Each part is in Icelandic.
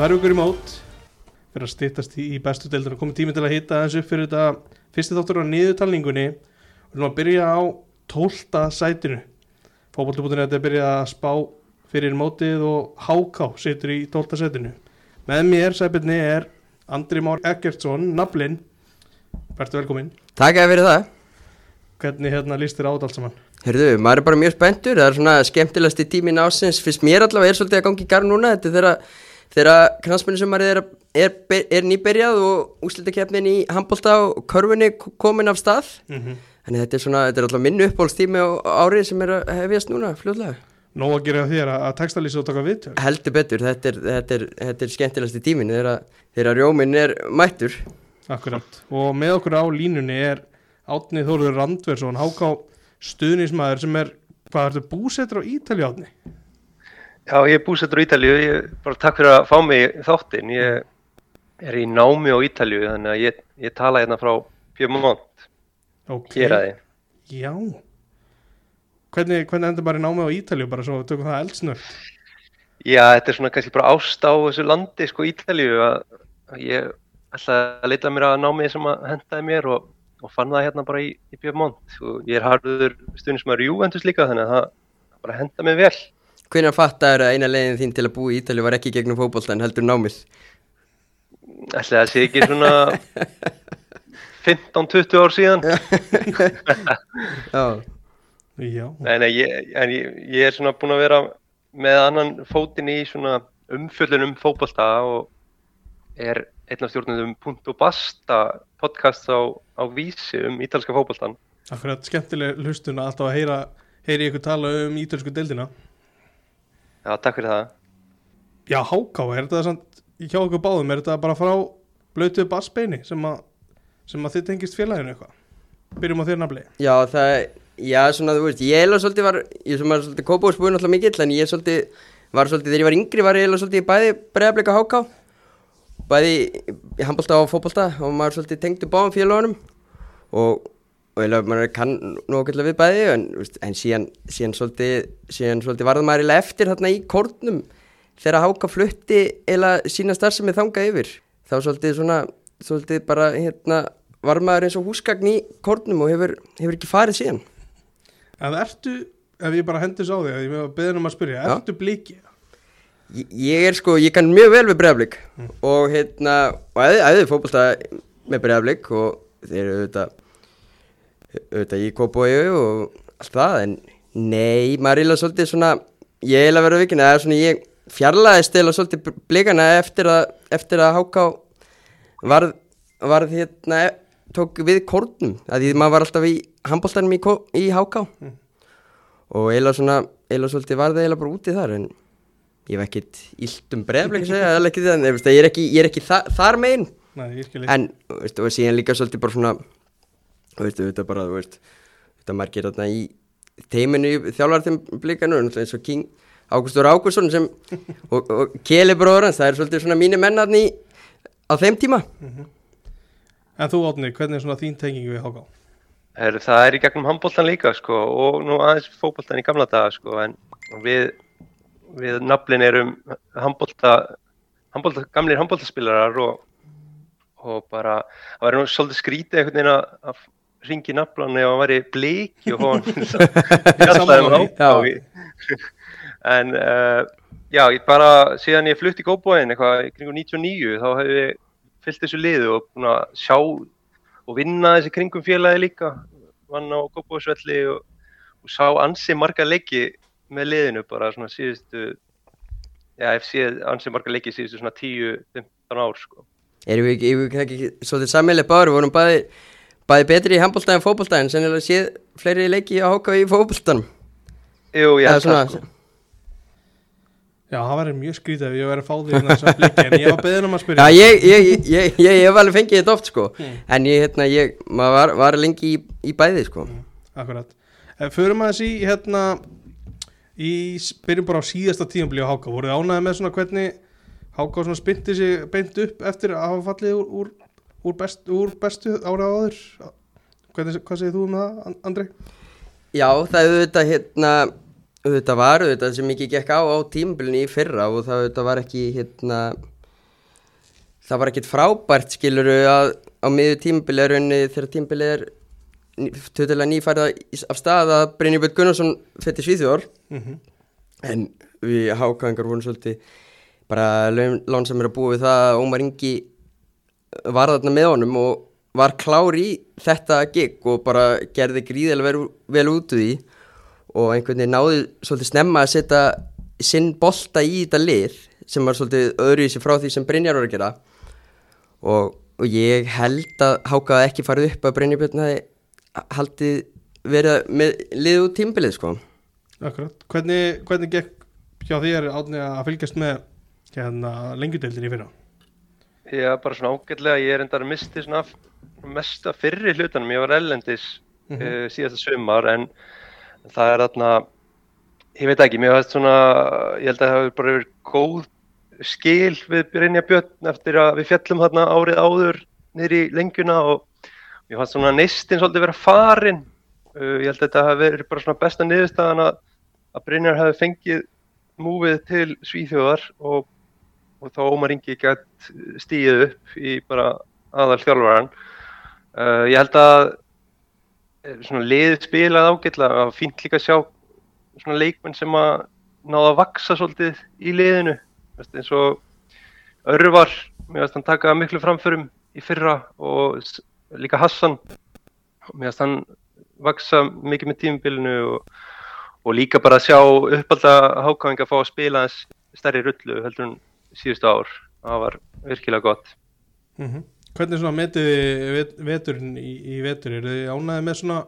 tvær vikur í mót fyrir að stýttast í, bestu deildina. Komið tími til að hitta þessu fyrir þetta. Fyrsti þáttur á niðurtalningunni. Og við erum að byrja á tólta sætinu. Fókbaltubútinu þetta er byrjað að spá fyrir mótið og Háká situr í tólta sætinu. Með mér sæpilni er Andri Már Eggertsson, naflinn. Verður velkominn. Takk að fyrir það. Hvernig hérna líst þér át allt saman? Herðu, maður er bara mjög spenntur. Það er svona skemmtilegast í tímin ásins Fyrst mér allavega er svolítið að gangi í garð núna. Þetta er þegar, þegar maður er, er, er nýberjað og úslitakefnin í handbólta og körfunni komin af stað. Mm -hmm. Þannig þetta er svona, þetta er alltaf minn uppbólstími á árið sem er að hefjast núna, fljóðlega Nó að gera þér að, textalýsa og taka viðtöl? Heldur betur, þetta er, þetta er, þetta er skemmtilegast í tímin Þegar, þegar rjómin er mættur. Akkurat, og með okkur á línunni er Átni Þóruður Randversson Háká stuðnismæður sem er hvað er þetta búsettur á Ítalið átni? Já, ég er búsettur á Ítalíu, ég bara takk fyrir að fá mig þáttinn. Ég er í námi á Ítalíu, þannig að ég, ég tala hérna frá Pjömont, Ok, hér að þið. Já Hvernig, hvernig endur bara í námi á Ítalíu bara svo tökum það eldsnögt Já, þetta er svona kannski bara ást á þessu landi, sko, Ítalíu, að ég ætla að leita mér að námi sem að hendaði mér og, og fann það hérna bara í, í Pjömont. Og ég er harður stundismæður Juventus líka, þannig að það bara henda mér vel. Hvernig fattar að eina leiðin þín til að búa í Ítalið var ekki gegnum fótboltan heldur námið? Ætli það sé ekki svona 15-20 ár síðan. Já, Já, Nei, nei, ég, en ég, ég er svona búinn að vera með annan fótinn í svona umfjöllun um fótbolta og er einn af stjórnundum Punto Basta podcast á, á vísi um ítalska fótboltan. akkurat skemmtileg hlustun að alltaf að heyra heyri ykkur tala um ítölsku deildina Já, takk fyrir það. Já, Háká, er þetta samt hjá okkur báðum, er þetta bara frá blöytuðu bassbeini sem að sem að þið tengist félaginu eitthvað? Byrjum á þér nafli. Já það, já svona þú veist, ég eða svolítið var, ég sem var svolítið kópáðsbúin alltaf mikill en ég svolítið, var svolítið, þegar ég var yngri var ég eða svolítið í bæði bregðarbleika háká, bæði í handbólta og fótbolta og maður svolítið tengdu báðum félagunum og, og eða maður kann nú okkur við bæði en, en síðan, síðan svolítið, svolítið varða maður eða eftir þarna í kórnum þegar háká flutti eða sína starfsemi þangað yfir, þá svolítið svona, svolítið bara hérna var maður eins og húsgagn í kórnum og hefur, hefur ekki farið síðan En ertu, ef ég bara hendis á þig að ég með að beða um að spyrja, Já. ertu bliki? Ég, ég er sko, ég kann mjög vel við bregðarblik og hérna, og æði, æði fótbolta með bregðarblik og þeir eru auðvitað, auðvitað í kópói og allt það, en nei, maður er eiginlega svolítið svona, ég er eiginlega verið vikina, eða svona ég fjarlæðist eiginlega svolítið blikana eftir að, eftir að háká varð, varð hérna, tók við kórnum, að því maður var alltaf í handboltanum í, í háká og eiginlega svona, eiginlega svolítið varð eiginlega bara úti þar, en ég hef ekkert illt um breyðablik að segja, alveg ekki það, en ég er ekki, ég er ekki þa þar megin, Nei, ég skil ekki en þú veist, og síðan líka svolítið bara svona, þú veist, þetta bara, þú veist, þetta margir þarna í teiminu í þjálfartum blikanu, eins og King Ágústur Ágússon sem, og, og Keli bróður hans, það er svolítið svona mínu mennarni á þeim tíma. En þú Átni, hvernig er svona þín tengingu við Háká? Er, það er í gegnum handbóltan líka, sko, og nú aðeins fótboltan í gamla daga, sko, en við, við naflin erum handbólta, handbólta, gamlir handbóltaspilarar og, og bara, það væri nú svolítið skrítið einhvern veginn að- að ringi naflan ef hann væri bliki og hann fjallaði um ákváði. En uh, já, ég bara, síðan ég flutti í Góbóin eitthvað í kringum 99, þá hef ég fyllt þessu liðu og búin að sjá og vinna þessi kringum félagi líka vann á Góbóisvelli og, og sá ansi marga leiki með liðinu bara svona síðustu já, ég séð ansi marga leiki síðustu svona 10-15 ár sko. Erum við ekki, erum við ekki svolítið sammeilið báður, vorum bæði, bæði betri í handbólta en fótbolta en sennilega séð fleiri leiki að hóka í fótboltanum. Jú, ég held það sko. Já, það væri mjög skrítið ef ég væri að fá því þess að bliki En ég var beðin um að spyrja. Já, ég, ég, ég, ég, ég hef alveg fengið þetta oft sko. En ég, hérna, ég, maður var, var lengi í, í bæði sko. Akkurat. Eh, Förum aðeins í hérna í, byrjum bara á síðasta tíðanblíu á Háká voruð þið ánægði með svona hvernig Háká svona spynti sig beint upp eftir að hafa fallið úr, úr, úr, best, úr bestu ára áður. Hvernig, hvað segir þú um það, An- Andri? Já, það er auðvitað hérna auðvitað var auðvitað sem mikið gekk á á tímabilinu í fyrra og það auðvitað var ekki hérna það var ekkit frábært skiluru að á miður tímabili er rauninni þegar tímabili er tötilega nýfærða af stað að Brynjabjörn Gunnarsson fyrir Svíþjóðar. Mm en við hákangar vorum svolítið bara lán sem er að búa við það að Ómar Ingi var þarna með honum og var klár í þetta gig og bara gerði gríðilega vel, út úr því og einhvern veginn náði svolítið snemma að setja sinn bolta í þetta lið sem var svolítið öðru í sig frá því sem Brynjar var að gera. Og, og ég held að hákaði ekki farið upp að Brynjarbjörn hafi haldið verið með lið út tímbilið sko. Akkurat, hvernig, hvernig gekk hjá þér átni að fylgjast með hérna lengjudeildin í fyrra? Já, bara svona ágætlega, ég er endar að misti svona af- mesta fyrri hlutanum, ég var ellendis Mhm. uh, síðasta sumar en það er þarna, ég veit ekki, mér veist svona, ég held að það hefur bara verið góð skil við Brynja Björn eftir að við fjallum þarna árið áður í lengjuna og ég fannst svona neistinn svolítið vera farin, uh, ég held að þetta hafi verið bara svona besta niðurstaðan að, að Brynjar hefði fengið múfið til Svíþjóðar og og þá Ómar Ingi gætt stíð upp í bara aðal þjálfaran. Uh, ég held að eh, svona liðið spilað ágætlega og fínt líka að sjá svona leikmenn sem að náða að vaksa svolítið í liðinu. Veist, eins og Örvar, mér finnst hann taka miklu framförum í fyrra og líka Hassan, mér finnst hann vaksa mikið með tímubilinu og, og líka bara að sjá uppalda hákáðinga fá að spila stærri rullu heldur en síðustu ár. Það var virkilega gott. Mm Hvernig svona metið þið vet, veturinn í, í vetur? Er þið ánæðið með svona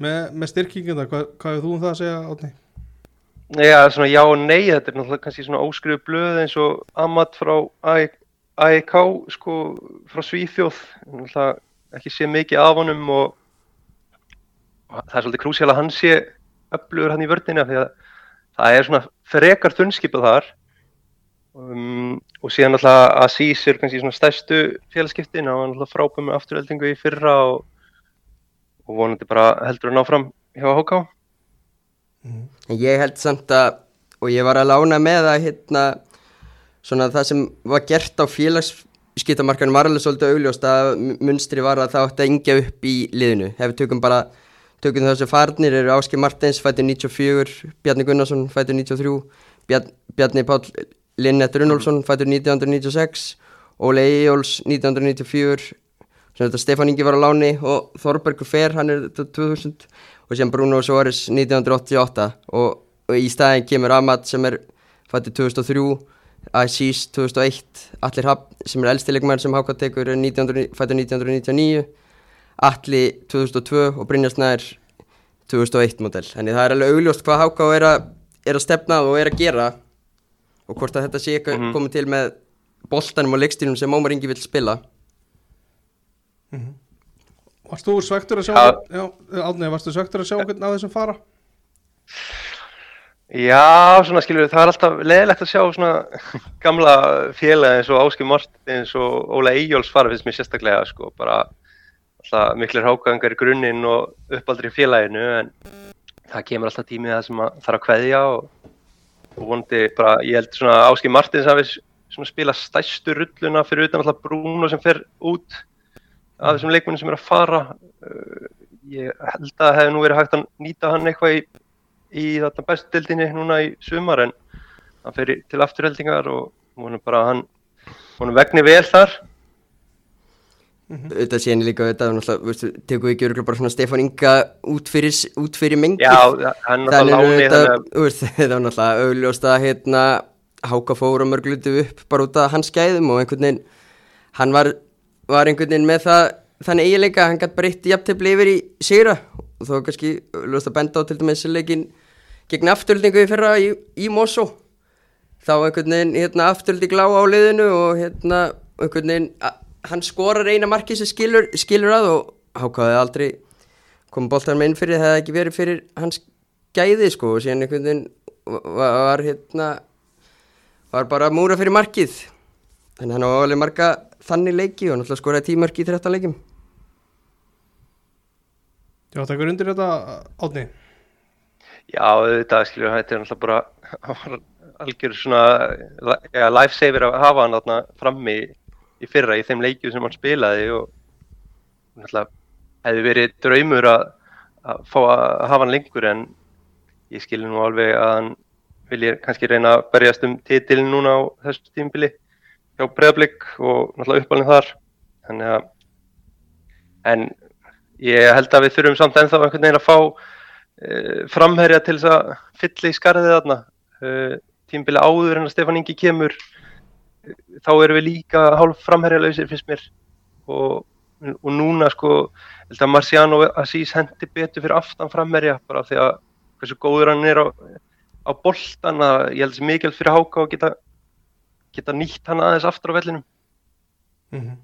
með, með styrkingina? Hvað, hvað er þú um það að segja, Átni? Já, svona já og nei, þetta er náttúrulega kannski svona óskrifu blöð eins og Amat frá AEK, sko, frá Svíþjóð, náttúrulega ekki sé mikið af honum og og það er svolítið krúsjál að hann sé öflugur hann í vördina því að það er svona frekar þunnskipað þar um, og síðan náttúrulega Asís er kannski svona stærstu félagskiptin, hann var náttúrulega frábæð með afturöldingu í fyrra og, og vonandi bara heldur að ná fram hjá HK. En ég held samt að, og ég var að lána með að hérna, svona það sem var gert á félagsskiptamarkanum var alveg svolítið augljóst að munstri var að það átti að ingja upp í liðinu. Ef við tökum bara, tökum þessu farnir eru Áski Martins, fættur 94, Bjarni Gunnarsson, fættur 93, Bjarn, Bjarni Páll Linnet Runnolfsson, fættur 1996, Óli Eyjóls 1994, sem þetta Stefán Ingi var á láni og Þorbergur Fer, hann er þetta 2000 og sem Bruno Suárez 1988 og, og í staðin kemur Amat sem er fættið 2003 Asís 2001 Allir Hafn sem er elstilegmenn sem Háka tekur 1900 fættið 1999 Alli 2002 og Brynjar Snær 2001 model. Þannig það er alveg augljóst hvað Háka er er að stefna og er að gera og hvort að þetta sé eitthvað Mhm. komið til með boltanum og leikstýrum sem Ómar Ingi vil spila Varst þú svektur að sjá, Já. já, Átni, varst þú svektur að sjá hvernig að þessum fara? Já, svona skilur það er alltaf leðilegt að sjá svona gamla félag eins og Áskil Martins og Óla Eyjóls fara finnst mér sérstaklega sko, bara alltaf miklir hágangar í grunninn og uppaldri í félaginu en það kemur alltaf tímið það sem að þarf að kveðja og, og vonandi bara, ég held svona Áskil Martins hafi svona spila stærstu rulluna fyrir utan alltaf Bruno sem fer út af þessum leikmennum sem er að fara. Uh, ég held að það hefði nú verið hægt að nýta hann eitthvað í í þarna bestdildinni núna í sumar en hann fer til afturheldingar og vonum bara að hann vonum vegni vel þar Þetta sé henni líka þetta, náttúrulega, tekum við ekki örgulega bara svona Stefán Inga út fyrir, út fyrir mengi. Já, hann er náttúrulega láni þetta, þannig að þú veist, þetta var náttúrulega augljóst að hérna Háka fór á mörglutu upp bara út af hans gæðum og einhvern veginn hann var, var einhvern veginn með það þannig eiginleika, hann gætt bara eitt jafntefli yfir í sigra. Og var kannski augljóst að benda á til dæmis leikin gegn afturöldingu í fyrra í, í Mosó þá einhvern veginn hérna, afturöldi glá á liðinu og hérna einhvern veginn hann skorar eina marki sem skilur, skilur að og hákaði aldrei kom boltan með inn fyrir það hefði ekki verið fyrir hans gæði sko og síðan einhvern veginn var, var hérna var bara að múra fyrir markið þannig hann á alveg marga þannig leiki og náttúrulega skoraði tímarki í 13 leikim Já, tekur undir þetta, Átni? já, þetta skilur þetta er náttúrulega bara var algjör svona ja, lifesaver að hafa hann þarna frammi í fyrra í þeim leikju sem hann spilaði og náttúrulega hefði verið draumur að, að fá að hafa hann lengur en ég skilur nú alveg að hann vilja kannski reyna að berjast um titilin núna á þessu tímbili hjá Breiðablík og náttúrulega uppalinn þar. Þannig að en ég held að við þurfum samt ennþá einhvern veginn að fá uh, framherja til þess að fylla í skarðið þarna. Uh, tímbili áður en að Stefán Ingi kemur þá erum við líka hálf framherja lausir fyrst mér og, og núna sko Marciano Asís hendi betur fyrir aftan framherja bara því að hversu góður hann er á, á boltan að ég held þessi mikilvægt fyrir Háka að geta, geta nýtt hann aðeins aftur á vellinum Mhm.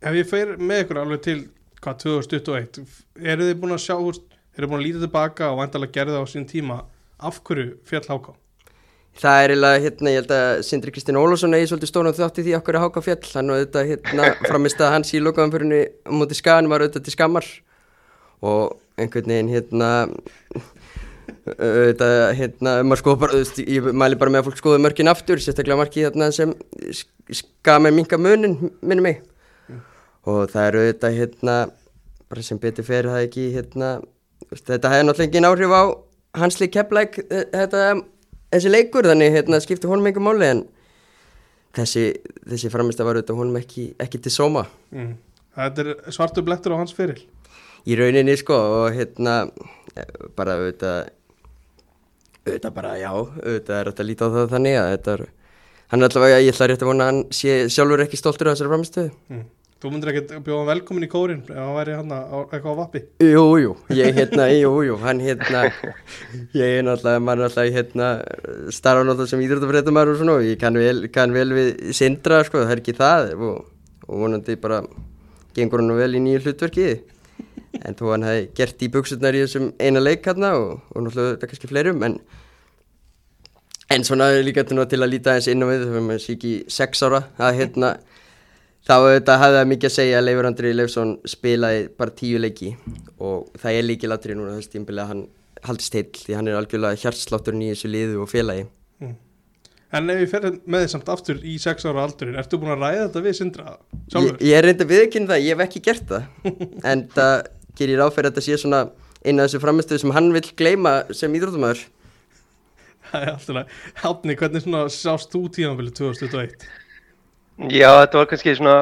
Ef ég fer með ykkur alveg til hvað 2021, eru þið búin að sjá eru þið búin að líta tilbaka og vandalega gerði það á sín tíma af hverju fjall háká? Það er eiginlega, hérna, ég held að Sindri Kristinn Ólafsson eigi svolítið stóran þátt í því okkur að háka fjall, hann var auðvitað, hérna, framist að hans í lokaðanförunni á móti skagan var auðvitað til skammar. Og einhvern veginn, hérna, auðvitað, hérna, maður skoða bara, veist, ég mæli bara með að fólk skoða mörkin aftur, sérstaklega markið þarna sem skað með minka munin, minni mig, og það er auðvitað, hérna, bara sem betur fer það ekki, hérna, þetta hefði náttúrulega engin áhrif á hansli keppleik, þetta, þessi leikur þannig hérna, skipti honum einhver máli en þessi, þessi framist að var auðvitað honum ekki, ekki til sóma Mm. Þetta er svartu blettur á hans feril. í rauninni sko og hérna bara auðvitað auðvitað bara já auðvitað er þetta líta á það þannig að þetta er hann er allavega, ég ætla rétt að vona hann sé sjálfur ekki stoltur af þessari framistöðu Mm. Þú myndir ekkert bjóða hann velkomin í kórin ef hann væri hann á eitthvað á vappi. Jú, jú, ég hérna, jú, jú, hann hérna, ég er náttúrulega, maður er náttúrulega hérna, starfa náttúrulega sem íþróttafréttumar og svona og ég kann vel, kann vel við sindra, sko, það er ekki það og, og vonandi bara gengur hann vel í nýju hlutverki en þó hann hefði gert í buksutnar í þessum eina leik hérna og, og náttúrulega kannski fleirum en en svona líka til að líta eins inn á við þegar maður sé ekki sex ára að hérna þá auðvitað hafði það mikið að segja að Leifur Andri Leifsson spilaði bara tíu leiki og það er líkið latri núna þess tímbilið að hann haldist heill því hann er algjörlega hjartslátturinn í þessu liðu og félagi. Mm. En ef ég fer með þið samt aftur í sex ára aldurinn, ertu búin að ræða þetta við Sindra ég, ég er reynda viðkynna það, ég hef ekki gert það. En það gerir ráð fyrir að þetta sé svona eina af þessu framistöðu sem hann vil gleyma sem íþróttumæður Það er alltaf Hátni, hvernig sást þú tíðanbili 2021? Já, þetta var kannski svona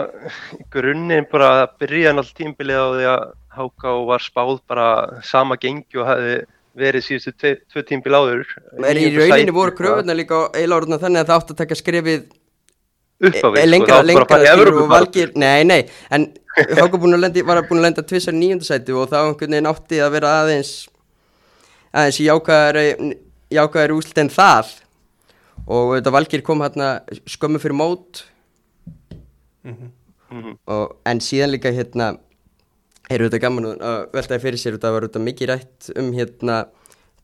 grunninn bara að byrja náttúrulega tímbilið á því að Háká var spáð bara sama gengi og hefði verið síðustu tve, tvö tímbil áður. en í rauninni voru kröfunna líka eila orðina þannig að það átti að taka á við, e, lengra, sko, lengra það var að fara í skilur, og valgir, nei, nei en að lendi, var búin að lenda tvissar í níundasæti og þá einhvern veginn átti að vera aðeins aðeins jákaðari úslit en það. Og þetta valgir kom hérna skömmu fyrir mót Mhm. og, en síðan líka hérna er auðvitað gaman að veltaði fyrir sér þetta var auðvitað mikið rætt um hérna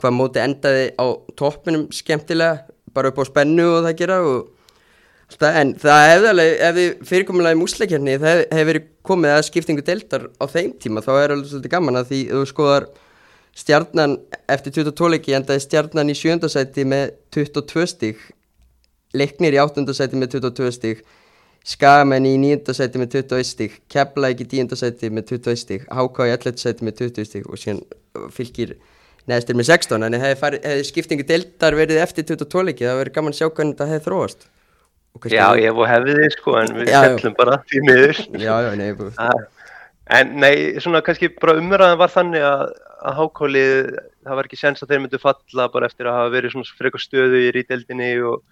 hvað móti endaði á toppinum skemmtilega, bara upp á spennu og það gera og alltaf, en það hefði við fyrirkomulega í músleikjarni, það hef- hefði verið komið að skiptingu deildar á þeim tíma, þá er alveg svolítið gaman að því þú skoðar stjarnan eftir 22 leiki endaði stjarnan í sjöndasæti með 22 stík leiknir í áttundasæti með 22 stík Skamenn í nýjundasæti með 21 stík Keflæk í tíundasæti með 21 stík Háká í 11. sæti með 20 stík og síðan uh, fylgir neðstir með 16 en hefði, hefði skiptingu deildar verið eftir 22 leiki það verið gaman að sjá hvernig þetta hefði þróast Og Já, ég hef hefði sko, en við fellum bara því miður. já, já, nei, bú, Ah, En nei, svona kannski bara umræðan var þannig að, að hákólið, það var ekki sens að þeir myndu falla bara eftir að hafa verið svona frekar stöðu í ríteldinni og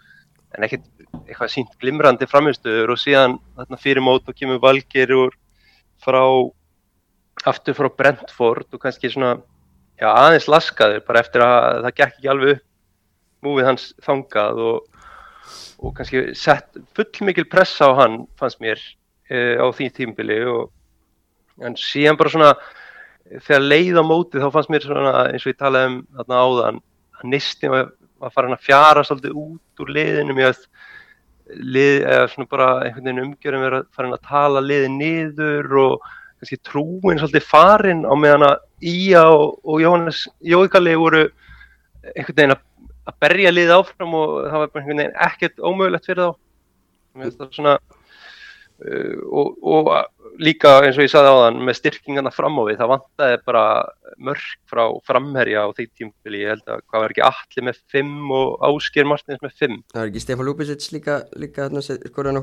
en ekkert eitthvað sínt glimrandi framinstöður og síðan þarna fyrir mót og kemur valgir úr frá aftur frá Brentford og kannski svona já, aðeins laskaður bara eftir að það gekk ekki alveg upp múfið hans þangað og, og kannski sett full mikil pressa á hann fannst mér e, á því tímbili og en síðan bara svona þegar leið á móti þá fannst mér svona eins og ég talaði um þarna áðan að nistin var, var farin að fjara svolítið út úr liðinu. Að lið, eða svona bara einhvern veginn umgjörðum verið farin að tala liðin niður og kannski trúin svolítið farin á meðan að Ía og, og Jóhannes Jóikalli voru einhvern veginn að, að berja liðið áfram og það var einhvern veginn ekkert ómögulegt fyrir þá. Uh, og, og líka eins og ég sagði á þann með styrkingarna fram á við, það vantaði bara mörg frá framherja á því tímpili, ég held að hvað var ekki allir með 5 og Ásker Martins með 5 Það var ekki Stefán Lúbisic líka, líka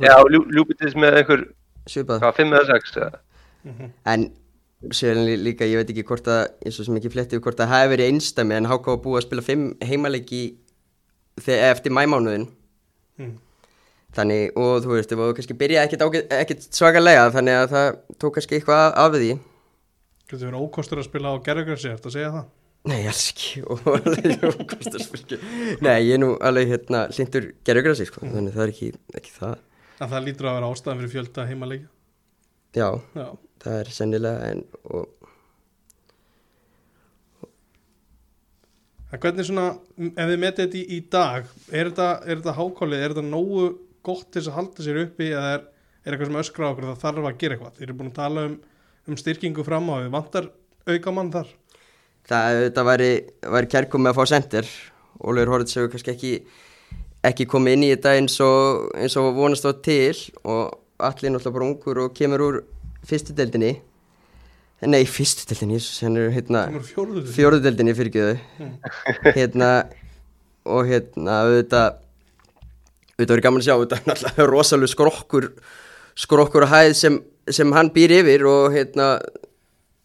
Já, Ljú- Ljúbitis með einhver, svipað. Hvað, 5 eða 6 eða? En sér líka, ég veit ekki hvort að, eins og sem ekki fletti hvort að það hefði verið einstæmi en HK var búið að spila fimm heimaleiki þegar eftir mæmánuðin Mm. Þannig, og þú veist, það var kannski byrja ekkert, svakalega þannig að það tók kannski eitthvað af- því Getur verið ókostur að spila á gerðugrassi, ertu að segja það? Nei, alls ekki og alveg ókostarspilki Nei, ég er nú alveg hérna hlindur gerðugrassi, sko, þannig það er ekki, ekki það En það lítur að vera ástæðan fyrir fjölda heimaleikja. Já, Já. það er sennilega en, og hvernig svona, ef þið metið þetta í, í dag, er þetta, þetta hákálið, er þetta nógu gott til að halda sér uppi eða er, er eitthvað sem öskra okkur að það þarf að gera eitthvað? Þið eru búin að tala um, um styrkingu fram á við, vantar auka mann þar? það þetta væri, væri kærkom með að fá sendir Ólfur Hortz hefur kannski ekki ekki komið inn í þetta eins og, eins og vonast á til og allir náttúrulega bara ungur og kemur úr fyrstu deildinni nei, fyrstu deildinni, Jesus, hann er hérna Kemur fjórðu til? fjóruðu deildinni fyrirgjöðu hérna og hérna auðvitað auðvitað verið gaman að sjá auðvitað náttúrulega rosalega skrokkur skrokkur að hæð sem, sem hann býr yfir og hérna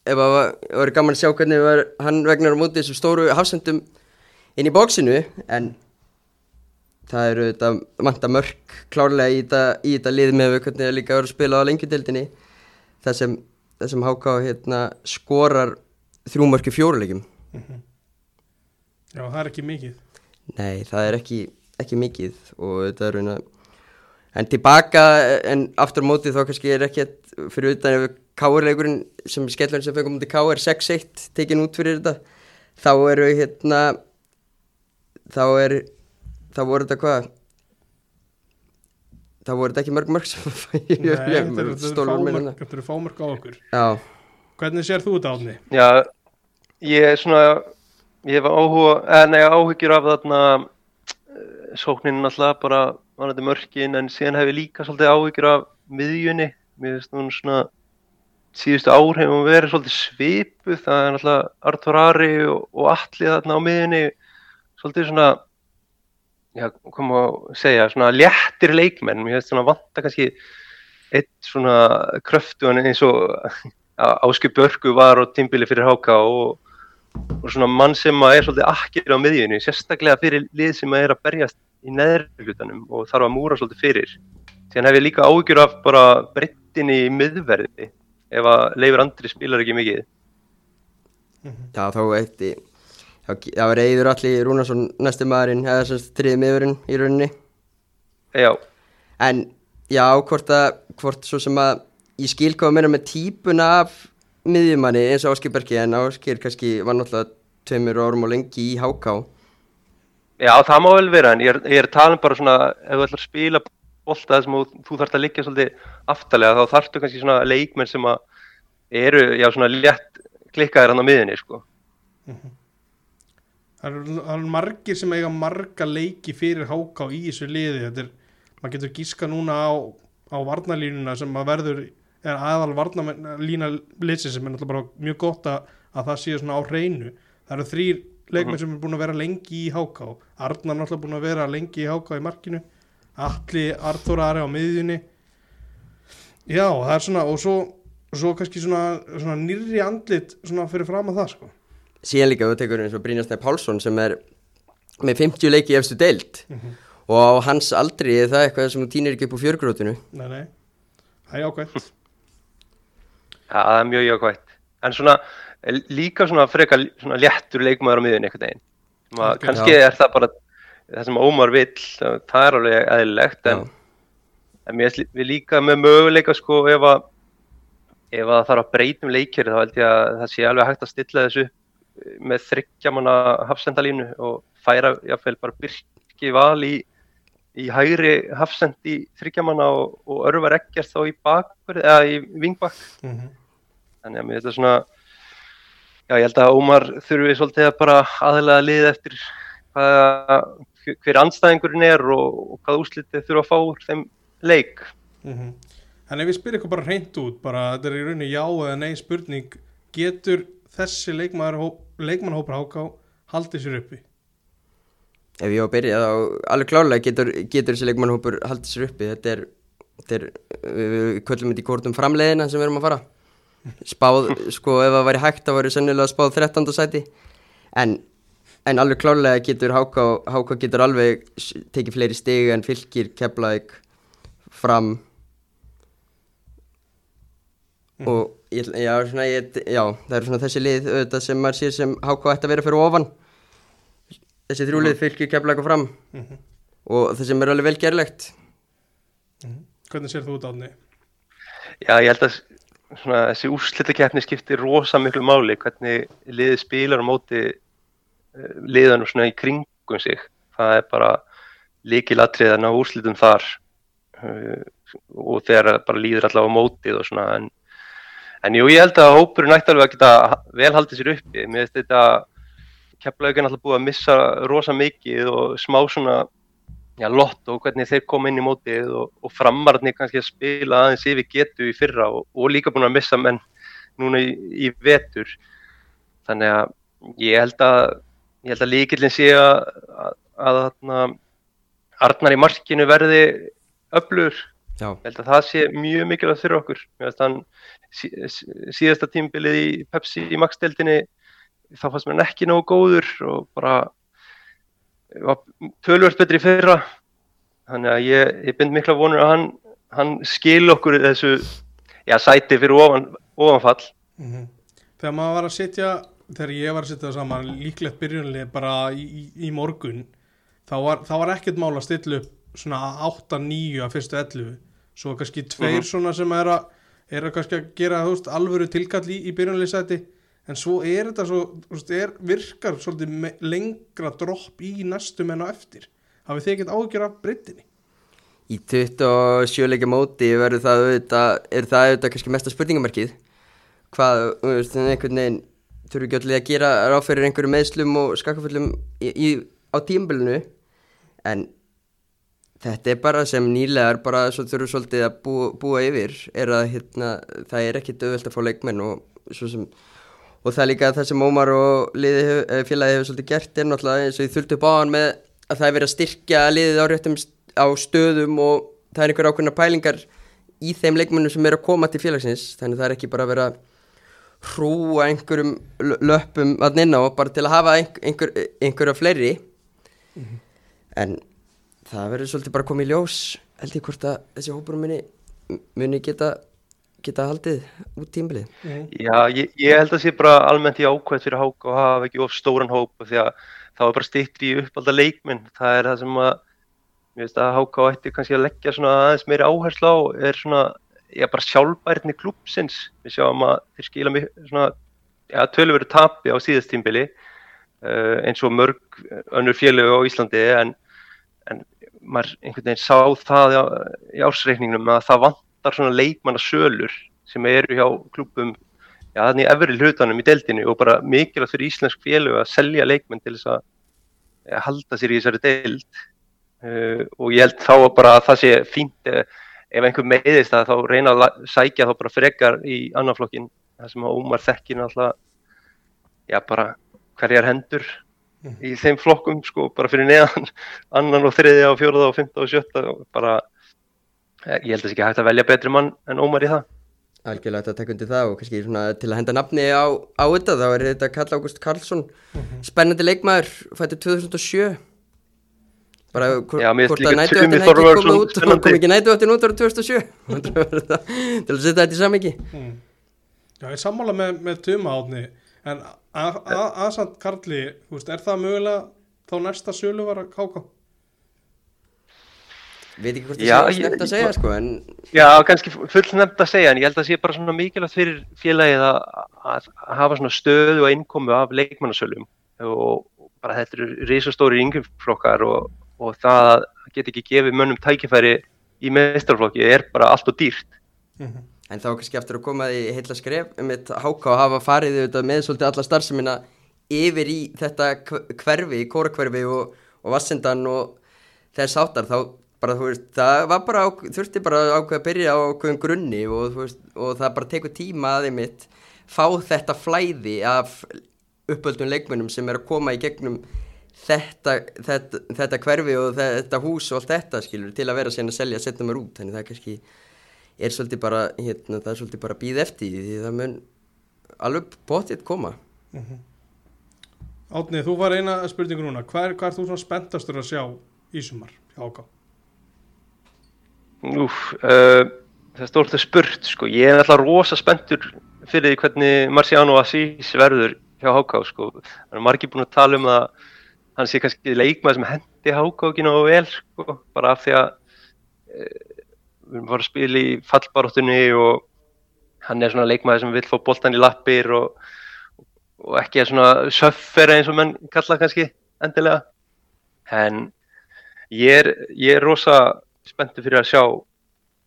ef það verið gaman að sjá hvernig var, hann vegnar á móti þessum stóru hafsendum inn í bóksinu en það eru þetta manta mörk klárlega í þetta, í þetta lið með hvernig það líka verið að spila á lengjudeldinni það sem, sem HK hérna, skorar þrjú mörk í fjóruleikjum Já, það er ekki mikið. Nei, það er ekki, ekki mikið og þetta er raun að en tilbaka, en aftur á móti þá kannski er ekkert fyrir utan ef K.R. sem skellurinn sem fengum mútið K.R. 6-1 tekin út fyrir þetta þá eru hérna þá er þá voru þetta hvað þá voru þetta ekki mörg mörg sem Nei, þetta eru- þetta eru fámörk á okkur. Já, Hvernig sér þú þetta átni? Já, ég er svona, ég hef áhuga, eða nei, áhyggjur af þarna eh, sókninu alltaf bara vanandi mörkin en síðan hef ég líka svolítið áhyggjur af miðjunni, mér finnst hún svona síðustu ár hefur hún verið svolítið svipuð, það er alltaf Artur Ari og, og Atli þarna á miðjunni, svolítið svona, já, hvað má segja, svona léttir leikmenn, mér finnst svona vanta kannski eitt svona kröftu eins og Áskip Börgu var á tímbili fyrir HK og, og svona mann sem að er svolítið akkir á miðjunni, sérstaklega fyrir lið sem að er að berjast í neðri hlutanum og þarf að múra svolítið fyrir. Síðan hef ég líka áhyggjur af bara breyttinni í miðverði ef að Leifur Andri spilar ekki mikið. já þá í það var Eður Alli Rúnarsson næsti maðurinn eða sem sagt þriði miðurinn í rauninni Já, En já, hvort að, hvort svo sem að ég skil hvað að meina með típuna af miðjumanni eins og Áskir Bergi en Áskir kannski var náttúrulega tveimur árum og lengi í HK. já það má vel vera en ég er, ég er talin bara svona ef þú ætlar að spila bolta þessum og þú þarft að liggja svolítið aftalega þá þarftu kannski svona leikmenn sem að eru já svona létt klikkaðir hann á miðjunni sko. Það eru, það eru margir sem eiga marga leiki fyrir háká í þessu liði. Þetta er, maður getur gíska núna á, á varnalínuna sem að verður, er aðal varnalína liðsi sem er náttúrulega bara mjög gott að, að það séu svona á hreinu. Það eru þrýr leikmenn sem er búin að vera lengi í háká. Arnar náttúrulega búin að vera lengi í háká í markinu. Alli, Arþór Ari á miðjunni. Já, það er svona, og svo, svo kannski svona, svona nýrri andlit svona fyrir fram að það, sko. Síðan líka tekur eins og Brynjarstæði Pálsson sem er með 50 leiki í efstu deild og á hans aldri er það eitthvað sem týnir ekki upp úr fjörgrótinu. Nei, nei, það er ákvæmt. Já, það er mjög jákvægt. En svona eh, líka svona frekar svona léttur leikmaður á miðjunni einhvern veginn. Sem að Algjörlega. Kannski er það bara það sem Ómar vill, það er alveg eðlilegt en, en við líka með möguleika sko ef að ef að það þarf að breytum leikjari þá held ég að það sé alveg hægt að stilla þessu með þryggjamanna hafsendalínu og færa jáfnveil bara Birki val í, í hægri hafsend í þryggjamanna og, og örvar ekkert þá í í vingbakk Mm -hmm. Þannig að mér þetta svona já ég held að Ómar þurfi svolítið að bara aðlega lið eftir hvaða, hver anstæðingurinn er og, og hvaða úslitið þurfa að fá úr þeim leik Mm En ef ég spyr ykkur bara reynd út, bara þetta er í rauninni já eða nei spurning, getur þessi leikmannhópar háká haldið sér uppi? Ef ég á að byrja þá alveg klárlega getur, getur þessi leikmannhópur haldið sér uppi. Þetta er, þetta er við köllum þetta í kórtum framleiðina sem við erum að fara. Spáð, sko ef það væri hægt þá væri sennilega spáð 13. sæti. En, en alveg klárlega getur háká, háká getur alveg tekið fleiri stegi en fylgir, keflaðið fram mm. og ég, já, svona, ég, já, það eru svona þessi lið auðvitað sem maður sér sem háká ætti að vera fyrir ofan þessi þrjúlið fylgir kemla eitthvað fram mm -hmm. og það sem er alveg vel gerlegt mm -hmm. Hvernig sér þú út átni? Já, ég held að svona, þessi úrslitakeppni skiptir rosa miklu máli hvernig liðið spilar á móti uh, liðan svona í kringum sig. Það er bara líkilatrið að ná úrslitum þar uh, og þegar bara líður allavega á mótið og svona en, en jú, ég held að hópurinn ætti alveg að geta vel haldið sér uppi. Mér finnst þetta Keflavík er náttúrulega búið að missa rosa mikið og smá svona já, lott og hvernig þeir koma inn í mótið og, og framarðinni kannski að spila aðeins yfir getu í fyrra og, og líka búin að missa menn núna í, í vetur. Þannig að ég held að ég held að líkillin sé að, að, að Arnar í markinu verði öflur Já. ég held að það sé mjög mikilvægt fyrir okkur. Sí, síðasta tímbilið í Pepsi í maksdeldinni þá fannst mér ekki nógu góður og bara tölvört betri fyrra. Þannig að ég, ég bind mikla vonur að hann, hann skil okkur þessu já, sæti fyrir ofan, ofanfall. Mm -hmm. Þegar maður var að setja þegar ég var að setja það saman líklegt byrjunlega bara í, í, í morgun þá var, þá var ekkert mál að stilla upp svona 8-9 að fyrstu 11 svo kannski tveir mm -hmm. svona sem er að, er að kannski að gera veist, alvöru tilkall í, í byrjunlega sæti en svo er þetta svo, er, virkar svolítið lengra dropp í næstum en á eftir? Hafið þið ekkert ágjör af breytinni? Í 27 leikja móti verður það auðvitað, er það auðvitað kannski mesta spurningamarkið hvað, auðvitað, einhvern veginn þurfu ekki allir að gera ráðferðir einhverju meðslum og í, á tímbilinu en þetta er bara sem nýlegar bara svo þurfu svolítið að búa, búa yfir er að hérna, það er ekkit auðvelt að fá leikmenn og svo sem og það er líka það sem Ómar og eh, félagi hefur svolítið gert er náttúrulega eins og ég þurfti upp á hann með að það er verið að styrkja liðið á réttum á stöðum og það er einhver ákveðna pælingar í þeim leikmennum sem er að koma til félagsins þannig það er ekki bara að vera hrúa einhverjum löpum að nynna og bara til að hafa einhver, einhverja fleiri mm -hmm. en það verður svolítið bara komið í ljós held ég hvort að þessi hópurum muni, muni geta geta haldið út tímbilið mm. Já, ég, ég held að það sé bara almennt í ákveð fyrir Háka og hafa ekki of stóran hóp því að það var bara stýttri í uppvalda leikminn. Það er það sem að ég veist að Háka ætti kannski að leggja svona aðeins meiri áherslu á er svona, já bara sjálfbærni klúpsins, við sjáum að þeir skila mig svona, já tölveru tapi á síðast tímbili uh, eins og mörg önnur félögu á Íslandi en, en maður einhvern veginn sá það í ársreikningnum að það vant vantar svona leikmannasölur sem eru hjá klubum já, þannig efri hlutanum í deildinu og bara mikilvægt fyrir íslensk félög að selja leikmenn til þess að ja, halda sér í þessari deild uh, og ég held þá bara að það sé fínt uh, ef einhver meðist að þá reyna að sækja þá bara frekar í annarflokkin það sem að Ómar þekkir alltaf já bara hverjar hendur mm. í þeim flokkum sko bara fyrir neðan annan og þriðja og fjóruða og fymta og sjötta og bara ég held að það sé ekki hægt að velja betri mann en Ómar í það Algjörlega þetta tekk undir það og kannski svona, til að henda nafni á, á þetta þá er þetta Karl Ágúst Karlsson mm -hmm. spennandi leikmaður, fættir 2007 bara Já, hvort að nætuöftin hefði ekki komið út og kom ekki nætuöftin út ára 2007 til að setja þetta í samingi mm. Já, ég sammála með, með tuma átni en aðsamt Karli, er það mögulega þá næsta sölu var að káka? Veit ekki hvort það sé nefnt að segja sko en... Já, kannski fullt nefnt að segja en ég held að það sé bara svona mikilvægt fyrir félagið að, að hafa svona stöðu og innkomu af leikmannasölum og bara þetta eru risastóri yngjumflokkar og, og það get ekki gefið mönnum tækifæri í meðstraflokki er bara allt og dýrt mm -hmm. En þá kannski eftir að koma í heila skref um þetta háká að hafa farið með svolítið alla starfseminna yfir í þetta hverfi, í kórakverfi og, og vassendan og þess áttar þá bara, þú veist, það var bara, þurfti bara að ákveða að byrja á ákveðum grunni og, þú veist, og það bara tekur tíma að einmitt fá þetta flæði af uppöldum leikmönnum sem er að koma í gegnum þetta, þetta, þetta hverfi og þetta hús og allt þetta skilur til að vera síðan að selja setna mér út. Þannig það kannski er svolítið bara, hérna, það er svolítið bara að býða eftir því það mun alveg bóttið koma. Átni, þú var eina spurningu núna. Hvað er, hvað er þú svona spenntastur að sjá í sumar hjá Háká? Úf, uh, það er stórt að spurt sko. Ég er alltaf rosa spenntur fyrir því hvernig Marciano Assis verður hjá HK sko. Það er margir búin að tala um að hann sé kannski leikmaður sem hendi HK ekki náðu vel sko. bara af því að uh, við erum bara að spila í fallbaróttunni og hann er svona leikmaður sem vil fá boltan í lappir og, og ekki að svona söffer eins og menn kalla kannski endilega en ég er, ég er rosa spenntur fyrir að sjá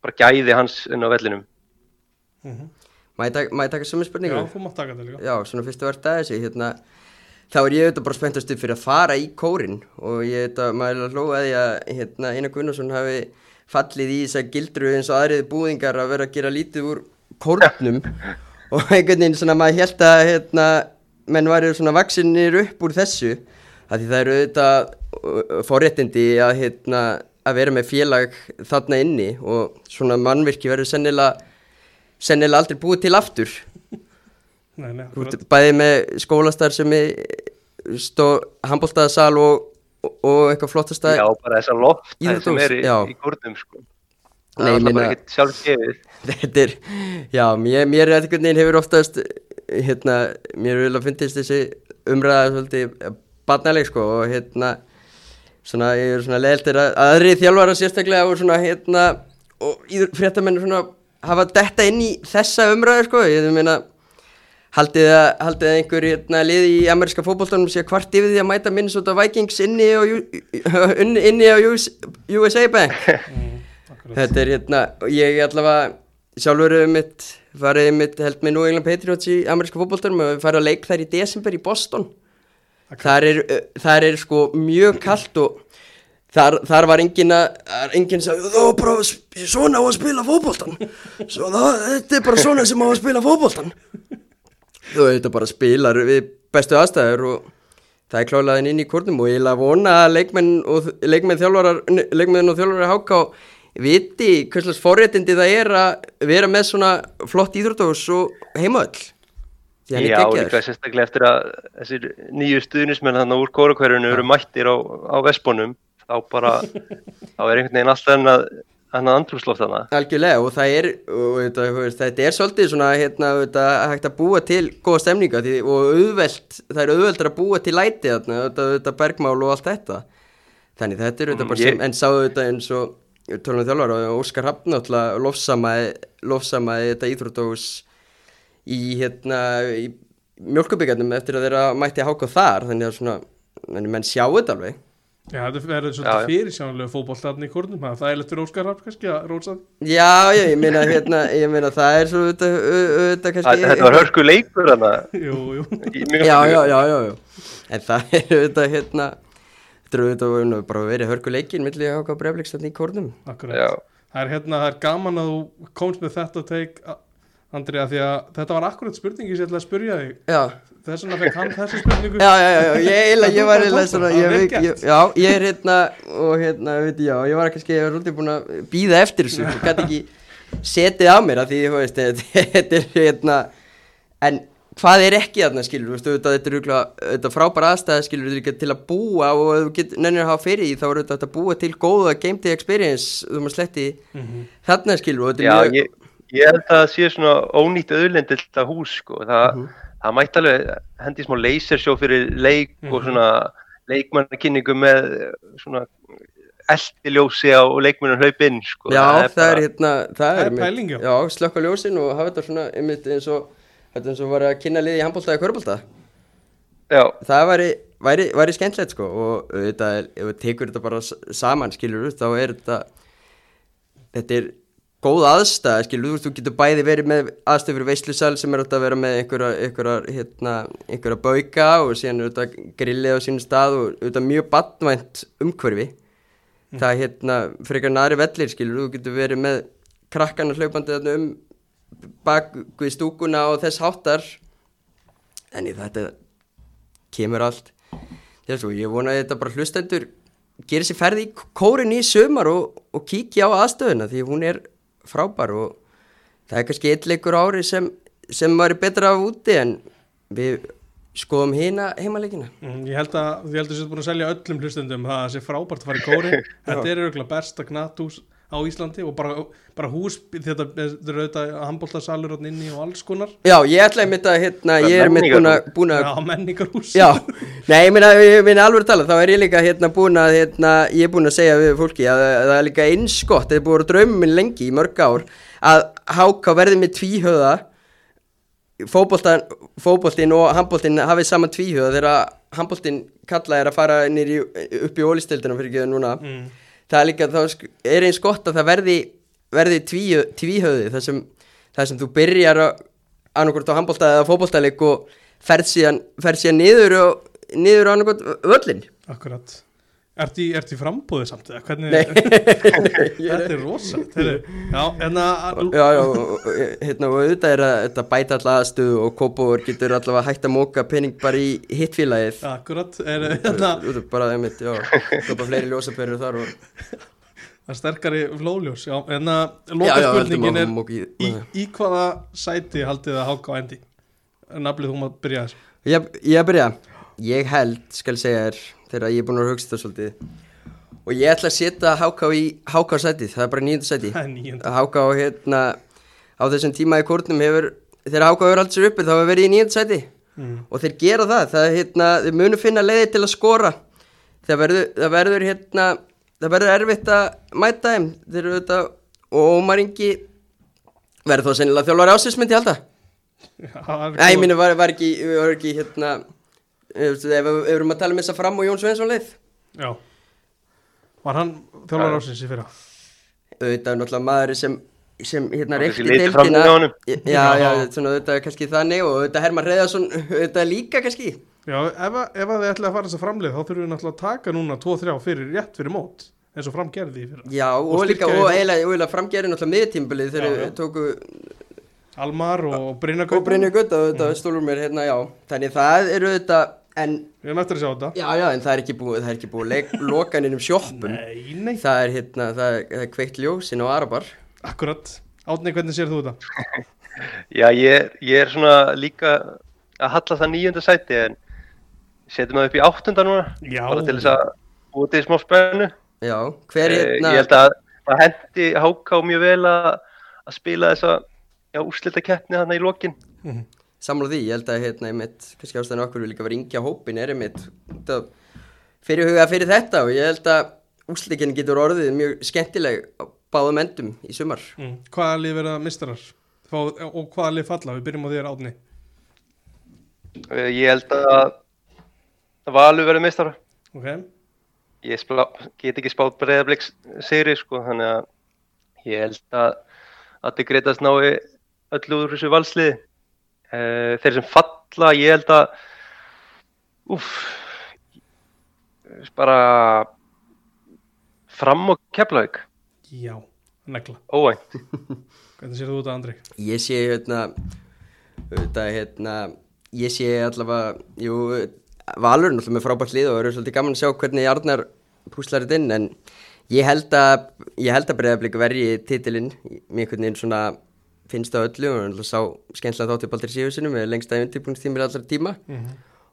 bara gæði hans inn á vellinum. Mm Má ég taka, má ég taka sömu Já, spurningu? þú mátt taka þetta líka. Já, svona fyrst að verða þessi hérna, þá er ég auðvitað bara spenntastu fyrir að fara í kórin og ég auðvitað, maður er að hlóa því að hérna, Einar Gunnarsson hafi fallið í þess að gildru eins og aðrið búðingar að vera að gera lítið úr kórnum og einhvern veginn svona maður held að hérna, menn væri svona vaksinir upp úr þessu að því það eru auðvitað uh, forréttindi að, hérna, að vera með félag þarna inni og svona mannvirki verður sennilega sennilega aldrei búið til aftur. Nei, nei, bæði með skólastar sem er stó handbóltaðasal og, og, og eitthvað flottasta Já, bara þessa loft sem er í, í kórnum sko. Nei, það ég er bara ekkert sjálf gefið þetta er, já, mér, mér er einhvern veginn hefur oftast hérna, mér vil að fyndist þessi umræða svolítið barnaleg sko og hérna svona, ég er svona leðiltir að aðri þjálfara sérstaklega og svona hérna og fréttamenn svona hafa detta inn í þessa umræðu sko, ég meina Haldið að, haldið að einhver hérna, liði í ameríska fótboltanum sé hvart yfir því að mæta Minnesota Vikings inni á, inni á US, USA Bank. Mm. Þetta er hérna, ég allavega sjálfur hefur mitt, farið mitt held með New England Patriots í ameríska fótboltanum og við farið að leik þær í desember í Boston Þar er, þar er sko mjög kalt og þar, þar var engin að, enginn sagði, var bara svona á að spila það, þetta er bara svona sem á að spila fótboltan Þú veit bara spilar við bestu aðstæður og það er klálaðin inn í kórnum og ég að vona að leikmenn og þjálfarar, leikmenn og þjálfarar háká viti hverslega forréttindi það er að vera með svona flott íþróttahús og er Já, líka sérstaklega eftir að þessir nýju stuðnismenn þannig úr kórakverjunu eru mættir á, á Vesponum þá bara, þá er einhvern veginn alltaf annað, annað andrúsloft þannig Algjörlega og það er, og, þetta, þetta er svolítið svona hérna, þetta, hægt að búa til góða stemninga því, og auðvelt, það er auðveldur að búa til læti þarna, þetta, þetta bergmál og allt þetta. Þannig þetta er Mm, bara ég- sem, en sáðu þetta eins og við þjálfara og Óskar Hafn náttúrulega lofsamaði, lofsamaði þetta íþróttahús í hérna í mjölkubíkarnum eftir að þeirra mætti háka þar þannig að svona, menn sjá þetta alveg. Já, þetta verður já. fyrir sjánlega fótbolltarni í kórnum Það er lettur Óskar Rapp kannski að rósa Já, já, ég meina hérna, ég meina það er svo auðvitað, auðvitað kannski Þetta var hörku leikur þannig Jú, jú. Já, já, já, já, já. En það er auðvitað hérna Þetta er auðvitað nú bara verið hörku leikin milli ákvað brefleikstarni í kórnum. Akkurat. Það er hérna, það er gaman að þú komst með þetta teik Andri, að því að þetta var akkurat spurningi sem ég ætlaði að spurja þig. Já, Þess vegna fekk hann þessu spurningu. Já, já, já, já, ég, ég, ég var eiginlega svona ég, ég, ég, Já, ég er hérna og hérna, veit ég, já, ég var kannski ég var svolítið búin að býða eftir þessu. Og gæti ekki setið á mér að því, þú veist, þetta er hérna en hvað er ekki þarna, skilur, þú veist, þetta er þetta frábæra aðstæða, skilur, þetta er ekki til að búa og ef þú getur nennir að hafa fyrir því, þá er þetta að búa til góða game day experience, þú maður Mhm. er ég, held að það sé svona ónýtt auðlind til þetta hús sko. það, það mætti alveg hendi smá lasershow fyrir leik og svona leikmannakynningu með svona eldiljósi á leikmannum hlaupinn sko. Já, það er, bara- hérna það Það er einmitt- pæling, já. Slökka ljósin og hafa þetta svona einmitt eins og þetta eins og var að kynna liði í handbólta eða körbólta já, það væri, væri, væri skemmtilegt sko og þetta er, ef við tekur þetta bara saman skilur þá er þetta þetta er góð aðstæða skilur, þú getur bæði verið með aðstöð fyrir veislusal sem er átt að vera með einhverja, einhverja, hérna, einhverja bauka og síðan auðvitað grillið á sínum stað og auðvitað mjög badvænt umhverfi. Það er hérna frekar næri vellir skilur, þú getur verið með krakkana hlaupandi þarna um bak við stúkuna og þess háttar. En í þetta kemur allt. Þess að ég vona að þetta bara hlustendur gerir sér ferði í kórin í sömar og, og kíkja á aðstöðuna því hún er frábær og það er kannski eitt leikur á ári sem, sem var betra af úti en við skoðum hina heimaleikina. Mm, Ég held að þú sér búin að selja öllum hlustendum það að það sé frábært að fara í kóri. Þetta er auðvitað besta knatús á Íslandi og bara, bara hús þetta er auðvitað handbóltasalur inni og alls konar. Já, ég ætla að mynda hérna, ég er mynd búin að, Já, menningarhús. Já, nei, ég meina alveg að tala, þá er ég líka hérna búin að, hérna, ég er búin að segja við fólki að, að það er líka einskott, þetta er búin að drauma minn lengi í mörg ár, að háka verði með tvíhöða, fótboltan, fótboltin og handboltin hafið saman tvíhöða þegar handboltin kalla er að fara nýri upp í ólistildina fyrir ekki núna, mm. Það er líka, þá er eins gott að það verði, verði tvíhö, tvíhöði, þar sem, sem þú byrjar annarkort á handbolta eða fótboltaleik og ferð síðan, ferð síðan niður og niður á annarkort völlin Akkurat Ertu í, ert í frambúðið samt hvernig Þetta er er rosa Já, en að Já, já, og- hérna, og auðvitað er að þetta bæta alltaf aðstöðu og Kópavur getur allavega hægt að móka pening bara í hittfélagið. Akkurat, er hérna Þú veit bara það mitt, já, köpa fleiri ljósaperur þar og Það er sterkari flóljós Já, en að Já, loka já, spurningin heldur er móki í, í hvaða sæti haldið það háka á endi? Naflið þú maður byrja þess Ég, byrja. Ég held, skal segja þér þegar ég er búin að hugsa þetta svolítið. Og ég ætla að setja Háká í Háká sætið, það er bara nýjönda sæti Það er nýjönda Háká hérna á þessum tíma í kórnum hefur þegar Háká hefur allt sér uppi þá hefur verið í nýjönda sæti mm. og þeir gera það, það er, hérna, þeir munu finna leiði til að skora. Það verður, það verður hérna það verður erfitt að mæta þeim. Þeir eru þetta og Ómar Ingi verður þá sennilega þjálfari ásins myndi ég halda. Nei, ég minni var, var ekki, var ekki hérna ef við erum að tala um þess að fram og Jón Svensson leið. Já. Var hann þjálfur ásins í fyrra? auðvitað er náttúrulega maður sem sem hérna reykti honum. já, já, svona auðvitað kannski þannig og auðvitað Herman Reyðarsson auðvitað líka kannski. Já, ef, að- ef að þið ætlaði að fara þess að framlið þá þurfum við náttúrulega að taka núna 2-3 fyrir rétt fyrir mót eins og fram gerði í fyrra. Já, og, Og líka, og eiginlega, framgerði náttúrulega miðtímbilið þegar við tóku Almar og Brynja og Brynja Gutt og auðvitað stólur mér hérna, já. Þannig það eru auðvitað en, Við erum eftir að sjá þetta. Já, já, en það er ekki búið það er ekki búið. Leik, lokan innum sjoppum Nei, nei. Það er hérna, það er, það er kveikt ljósin á Arabar. Akkurat. Átni, hvernig sér þú þetta? Já, ég, ég er svona líka að halla það nýjönda sæti en setjum það upp í áttunda núna Já. bara til þess að búið til smá spennu. Já, hver Eh, hérna Ég held að það hendi háká mjög vel að, að spila þessa já, úrslita keppni þarna í lokin Mhm. sammála því, ég held að hérna einmitt, kannski ástæðan okkur við líka var yngja hópin er einmitt það, fyrir huga fyrir þetta og ég held að úsleikin getur orðið mjög skemmtileg á báðum endum í sumar Mm. Hvaða lið verða mistarar? Fá, og hvaða lið falla? Við byrjum á þér átni Eh, Ég held að Valur verður meistara Ok ég spla, get ekki spátt breyðabliks sigri sko, þannig að ég held að að þið greiðast nái öllu úr þessu valsliði. Uh, þeir sem falla, ég held að úff bara fram og keflaug Já, negla. Óvænt. Hvernig sér þú þetta, Andri? ég sé hérna þetta hérna ég sé allavega, jú Valur er náttúrulega með frábært lið og eru svolítið gaman að sjá hvernig Arnar púslar þetta inn en ég held að ég held að breyðablík verji titilinn mér einhvern veginn svona finnst það öllu og náttúrulega sá skemmtilega þáttið Baldur Sigursinu með lengsta undirbúinstímil allra tíma. Mm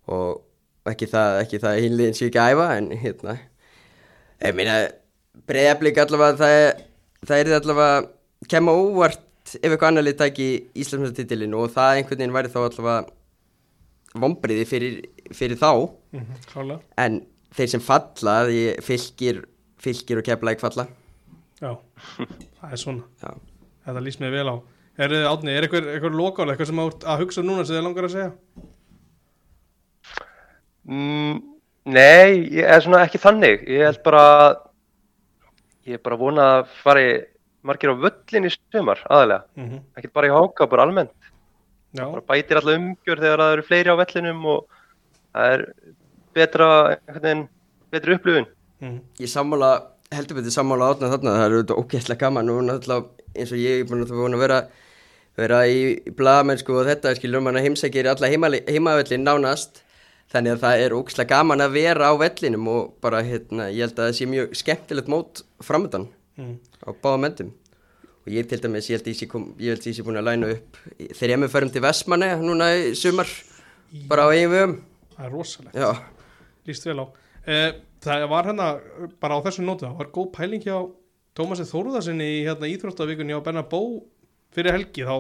og ekki það, ekki það að hinliðin sé ekki að æfa en hérna. Ég meina breyðablík allavega það, er- það er allavega kemma óvart ef eitthvað annar lið tæki Íslandsmjöndatitilin og það einhvern veginn væri þá allavega vombriði fyrir, fyrir þá. -hmm. Klálega en þeir sem falla því fylgir, fylgir og kefla ekki falla. Já, það er svona. Já. Þetta líst mér vel á Er þið átni, er eitthvað, eitthvað lokálega, eitthvað sem að, að hugsa núna sem þið langar að segja? mm, Nei, ég er svona ekki þannig. Ég held bara ég er bara að vona að fari margir á völlin í sumar aðalega, Mm -hmm. ekkert bara í háka, bara almennt. Já, bara bætir alltaf umgjör þegar það eru fleiri á vellinum og það er betra einhvern veginn, betri upplifun. Mm ég sammála heldur betur sammála átna þarna, það er auðvitað ógæslega gaman og náttúrulega eins og ég er búin að, búin að vera, vera í, í blaðamennsku og þetta skilur mann að heimsækir alla heimavellin nánast. Þannig að það er ógæslega gaman að vera á vellinum og bara hérna, ég held að það sé mjög skemmtilegt mót framöndan Mm. á báða mendum og ég til dæmis, ég held að ég sé, sé búin að læna upp þegar ég með förum til Vestmanni núna í sumar bara á eigin vegum. Það er rosalegt, já, líst vel á. Eh, Það var hérna, bara á þessum nótu það var góð pæling hjá Tómasi Þóruðarsinni í hérna, íþróttavíkunni á Benna Bó fyrir helgi, þá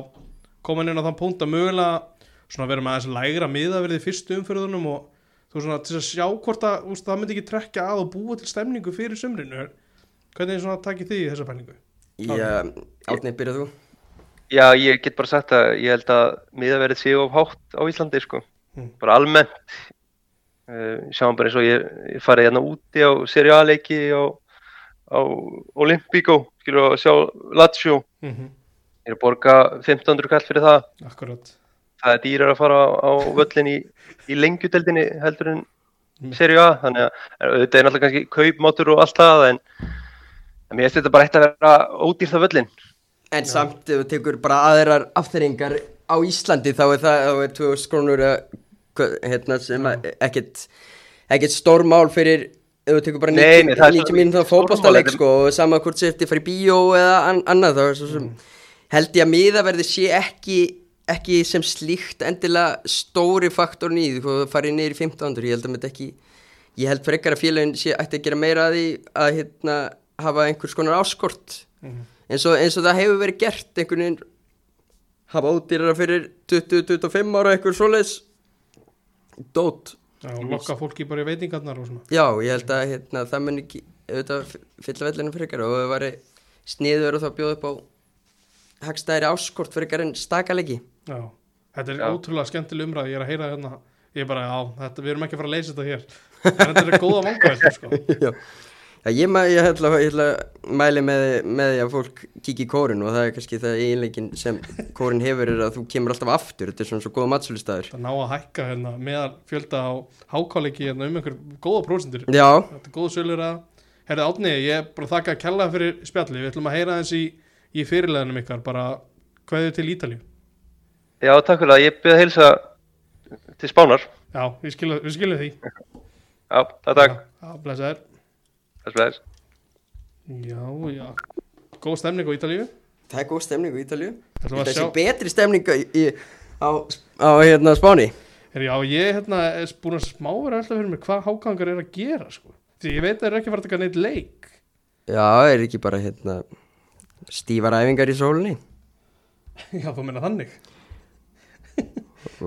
kom hann inn á þann punkt að mögulega svona vera með aðeins lægra miðaverði fyrstu umfyrðunum og þú svona til að sjá hvort að úst, það myndi ekki trekka að og búa til stemningu fyrir sumrinu hvernig svona takið þið í þessa pælingu? já, átni, byrjað þú Já, ég get bara sagt að ég held að miðaverið sé of hátt á Íslandi sko. Mm. Bara almennt. Uh, sjáum bara eins og ég, ég farið hérna úti á seriáleiki á, á Olympico, skilur að sjá Lazio. Mm -hmm. Er að borga 1500 kall fyrir það. Akkurat Það er dýrar að fara á, á völlin í, í lengjudeldinni heldur en Mm. Serie A, þannig að þetta er náttúrulega kannski kaupmátur og allt það, en, en mér finnst þetta bara eitt að vera ódýrt af völlin. En samt ef þú tekur bara aðrar afþringar á Íslandi þá er það þá er 2000 krónur að, hvað- hérna, sem að ekkert, ekkert stórmál fyrir ef þú tekur bara Nei, nei, það er 90 svo- mínútur stórmál, fótballtaleik þetta- sko og sama hvort að fara í bíó eða an annað þá er svo sem held ég að miðaverði sé ekki ekki sem slíkt endilega stóri faktorn í því þú farið niður í 1500 ég held að þetta ekki ég held frekar að félagin sé ætti að gera meira að því að hérna hafa einhvers konar áskort. Mhm. eins og, eins og það hefur verið gert einhvern veginn hafa ódýrara fyrir 20-25 ára eitthvað svoleiðis. Dót. Og lokka fólki bara í veitingarnar og svona. Já, ég held að hérna, það mun ekki auðvitað fylla vellinu frekar og það væri sniður og þá bjóð upp á hagstæðri áskort frekar en stakalegi. Já, þetta er Já. ótrúlega skemmtileg umræð Ég er að heyra hérna Ég er bara, já, þetta, við erum ekki að fara að leysa þetta hér. En þetta er góða vangaveltur, sko. Já. Ég, ma- ég, ætla, ég ætla að mæli með, með því að fólk kíki í kórin og það er kannski það eiginleikin sem kórin hefur er að þú kemur alltaf aftur. Þetta er svona svo góða matsölustæður Það ná að hækka hérna meðal fjölda á hákáleiki hérna um einhver góða prósendur Já, Þetta er góð sölur að Herði Átni, ég er bara að þakka að kella fyrir spjalli Við ætlum að heyra þess í, í fyrirleðinum ykkar bara hvað er til Ítalíu Já, takk fyrir það. Ég byrði að heilsa til Spánar. Já, við skilum, við skilum því Já, takk, takk. Já, Bless, bless. Já, já Góð stemning á Ítalíu það er góð stemning á Ítalju Ætlum að Þetta sjá sé betri stemning í, í, á, á hérna Spáni Já, ég hérna, er búin að smá vera alltaf fyrir mér hvað hákangar er að gera sko. Því ég veit að það er ekki að fara að taka neitt leik Já, er ekki bara hérna stífar æfingar í sólinni Já, þú meina þannig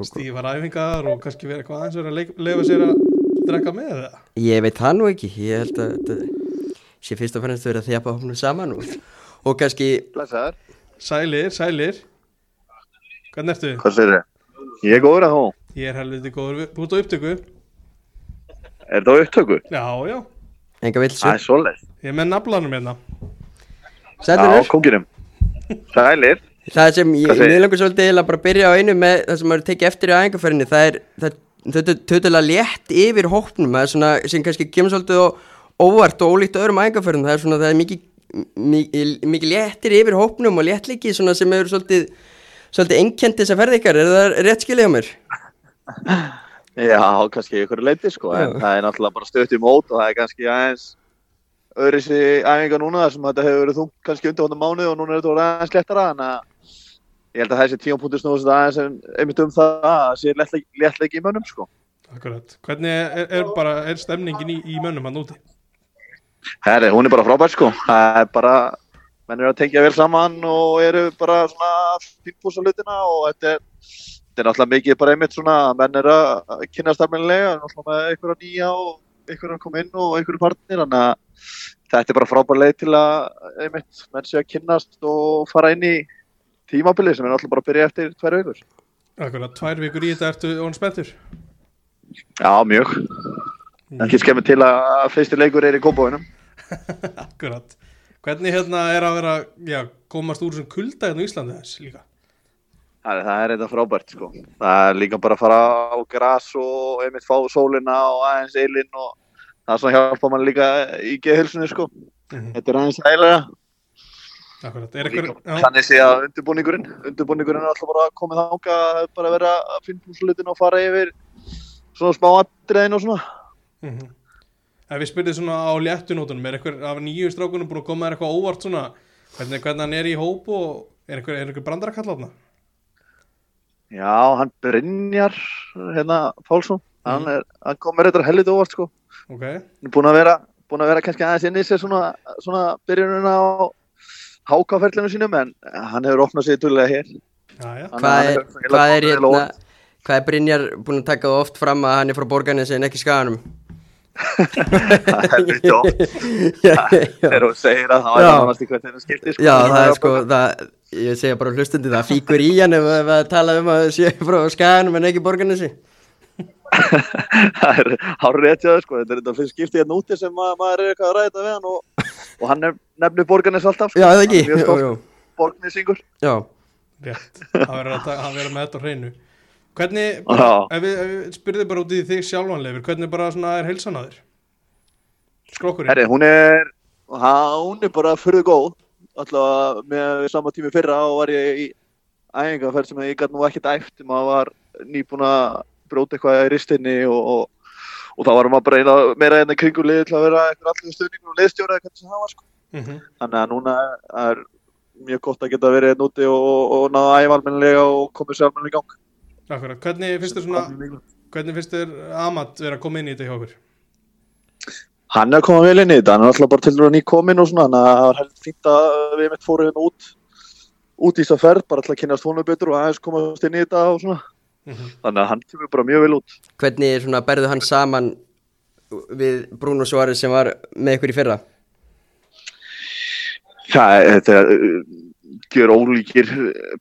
Stífar æfingar og kannski vera eitthvað aðeins vera að leik- leifa sér að drekka með það Ég veit það nú ekki, ég held að þetta sé fyrst og fannst verið að þjapa hófnum saman og, og kannski Blessaður. Sælir, sælir Hvernig ertu? Hvað sér þið? Ég er góður að þú. Ég er helviti góður, þú ert á upptöku Er það á upptöku? Já, já, enga vilsu Það er svoleið. ég er með naflanum hérna Já, Sætlunur, kókirum. Sælir. það sem ég, langar svolítið bara að byrja á einu með það sem maður tekið eftir í æfingarferðinni það er, þetta er tötulega létt yfir hópnum, það er svona sem kannski kemur svolítið á óvart og ólíkt öðrum æfingarferðin, það er svona, það er mikið mikið, mikið léttir yfir hópnum og léttliki svona sem hefur svolítið svolítið einnkjent þess að ferði ykkar, er það rétt skilja á mér? Já, kannski ykkur leiti sko, en Já. það er náttúrulega bara stöðt í mót og það er kannski aðeins öðru sér æfinga núna þar sem þetta hefur verið þungt kannski undir mánuð og núna er þetta orðið aðeins lettara þannig að ég held að þessi tímapunktur snúðast aðeins en einmitt um það að það sé léttleiki í mönnum sko. Akkurat, hvernig er, er bara, er stemningin í, í mönnum hann úti? Herri, hún er bara frábært sko, það er bara, menn eru að tengja vel saman og eru bara svona fínpúsa hlutina og þetta er, þetta er náttúrulega mikið bara einmitt svona, menn eru að kynna stafnilega, náttúrulega með einhverja nýja og einhverja að koma inn og einhverju partnir, þannig að þetta er bara frábær leið til að einmitt menn sé að kynnast og fara inn í tímabilið sem er náttúrulega bara að byrja eftir tvær vikur. Akkurat, tvær vikur í þetta ertu hann spenntur Já, mjög. Ekki skemmið til að fyrsti leikur er í kópáinum. Akkurat Hvernig hérna er að vera, já, komast úr þessum kulda hérna á Íslandi þess líka Það, það er þetta frábært sko. Það er líka bara að fara á gras og einmitt fá sólina og aðeins eilinn og það er svona hjálpa mann líka í geðhilsunni sko. Mhm. þetta er aðeins er eitthvað já, þannig sé að undirbúningurinn undirbúningurinn er alltaf bara komið þanga bara að vera að finna húslutin og fara yfir svona smá atriðin og svona mhm. Ef við spyrðum svona á léttunótunum er eitthvað af nýju strákunum búin að koma þér eitthvað óvart svona hvernig, hvernig hann er í hóp og er eitthvað, er eitthvað brandar að kalla þarna? já, hann Brynjar hérna Pálsson hann, Mhm. er, hann komur þetta hellit óvart sko Ok, hann er búin að vera búin að vera kannski aðeins inn í sér svona, svona byrjununa á hákaferlinu sínum en hann hefur opnað sig duðlega hér já, já Hvað er, hvað er hérna. Hvað er Brynjar búin að taka það oft fram að hann er frá borgarnesi en ekki skaganum? það er já, já. þegar þú segir að það var nánast í hvernig það skiptir sko. já, það er sko það, Ég segja bara hlustundi það fíkur í hann ef ef að tala um að sé frá skaganum en ekki borgarnesi það er hár rétt þau sko. Þetta er þetta fyrst skiptið hérna úti sem ma maður er eitthvað að ræða við hann og, og hann nef, nefnir borgarnes alltaf sko. Já, það ekki. Hann borgnesingur. Já, Rétt, það verður að, að með þetta á hreinu. Hvernig, bara, ef við, ef við spyrðum bara út í þig sjálfanleifir hvernig bara svona er heilsan að þér? Skrokkurinn? Herri, hún er hún er bara fyrir góð. Alltaf með sama tími fyrra og var ég í æfingarferð sem ég gæti nú ekkert æft maður var nýbúin að bróta eitthvað í ristinni og, og, og þá var maður bara eina, meira enn kringum lið til að vera eitthvað allir stuðningur og liðstjóra eða hvernig sem það var sko. Mhm. þannig að núna er mjög gott að geta verið hérna úti og, og, og náða æfa almennilega og komið sér almennilega í gang Akkurat, hvernig finnst þér svona hvernig finnst þér Amat vera að koma inn í þetta hjá okkur? Hann er að koma vel inn í þetta, hann er alltaf bara til að ný komin og svona, þannig að það var heldur fínt að við mitt fórum hérna út út í þess að ferð, bara til að kynast honum betur og aðeins komast inn í þetta og svona Mhm. þannig að hann kemur bara mjög vel út hvernig er svona berðu hann saman við Bruno Suárez sem var með ykkur í fyrra? Það, þetta er uh, gjör ólíkir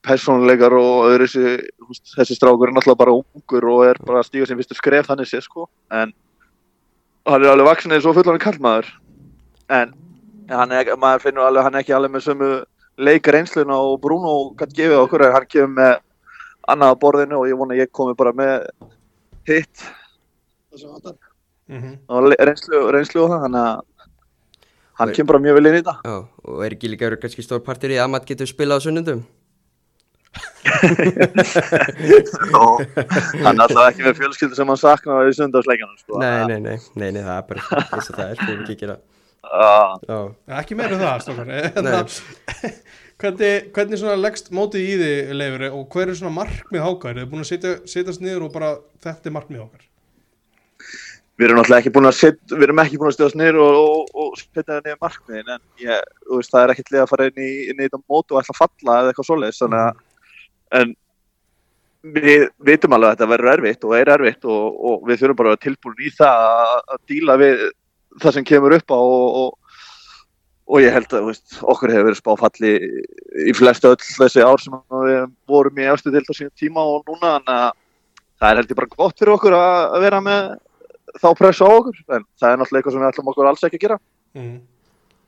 persónuleikar og öðru þessi, strákur er náttúrulega bara ungur og er bara stíga sem fyrstu skref þannig sé sko, en hann er alveg vaksin eins og fullan kallmaður en hann er, maður finnur alveg, hann er ekki alveg með sömu leikar einsluna og Bruno gætt gefið okkur hann kemur með annað á borðinu og ég vona að ég komi bara með hitt. Mhm. og le- reynslu, reynslu og það, þannig að hann kemur bara mjög vel inn í þetta. Já, og er ekki líka verið kannski stór partur í að Amat getur spilað á sunnundum? og hann er alltaf ekki með fjölskyldu sem hann saknar í sundarsleikjanum sko. Nei, nei, nei, nei, nei, það er bara eins og það er, við ekki gera. Ah, Já, Ekki meira um það, stokkar hvernig, hvernig svona leggst mótið í þig leifur og hver er svona markmið hákar? Er þið búin að setja, setjast niður og bara þetta er markmið hákar? við erum náttúrulega ekki búin að set, við erum ekki búin að stöðast niður og, og, og setja niður markmiðin en ég, þú veist, það er ekkert leið að fara inn í, inn í þetta mót og ætla að falla eða eitthvað svoleiðis að en við vitum alveg að þetta verður erfitt og er erfitt og, og við þurfum bara að tilbúin í það að, að díla við það sem kemur upp á og, og, ég held að veist, okkur hefur verið spáfalli í flestu öll þessi ár sem við vorum í eftir til þessum tíma og núna að það er heldur bara gott fyrir okkur að vera með þá pressa á okkur en það er náttúrulega eitthvað sem við ætlum okkur alls ekki að gera Mm.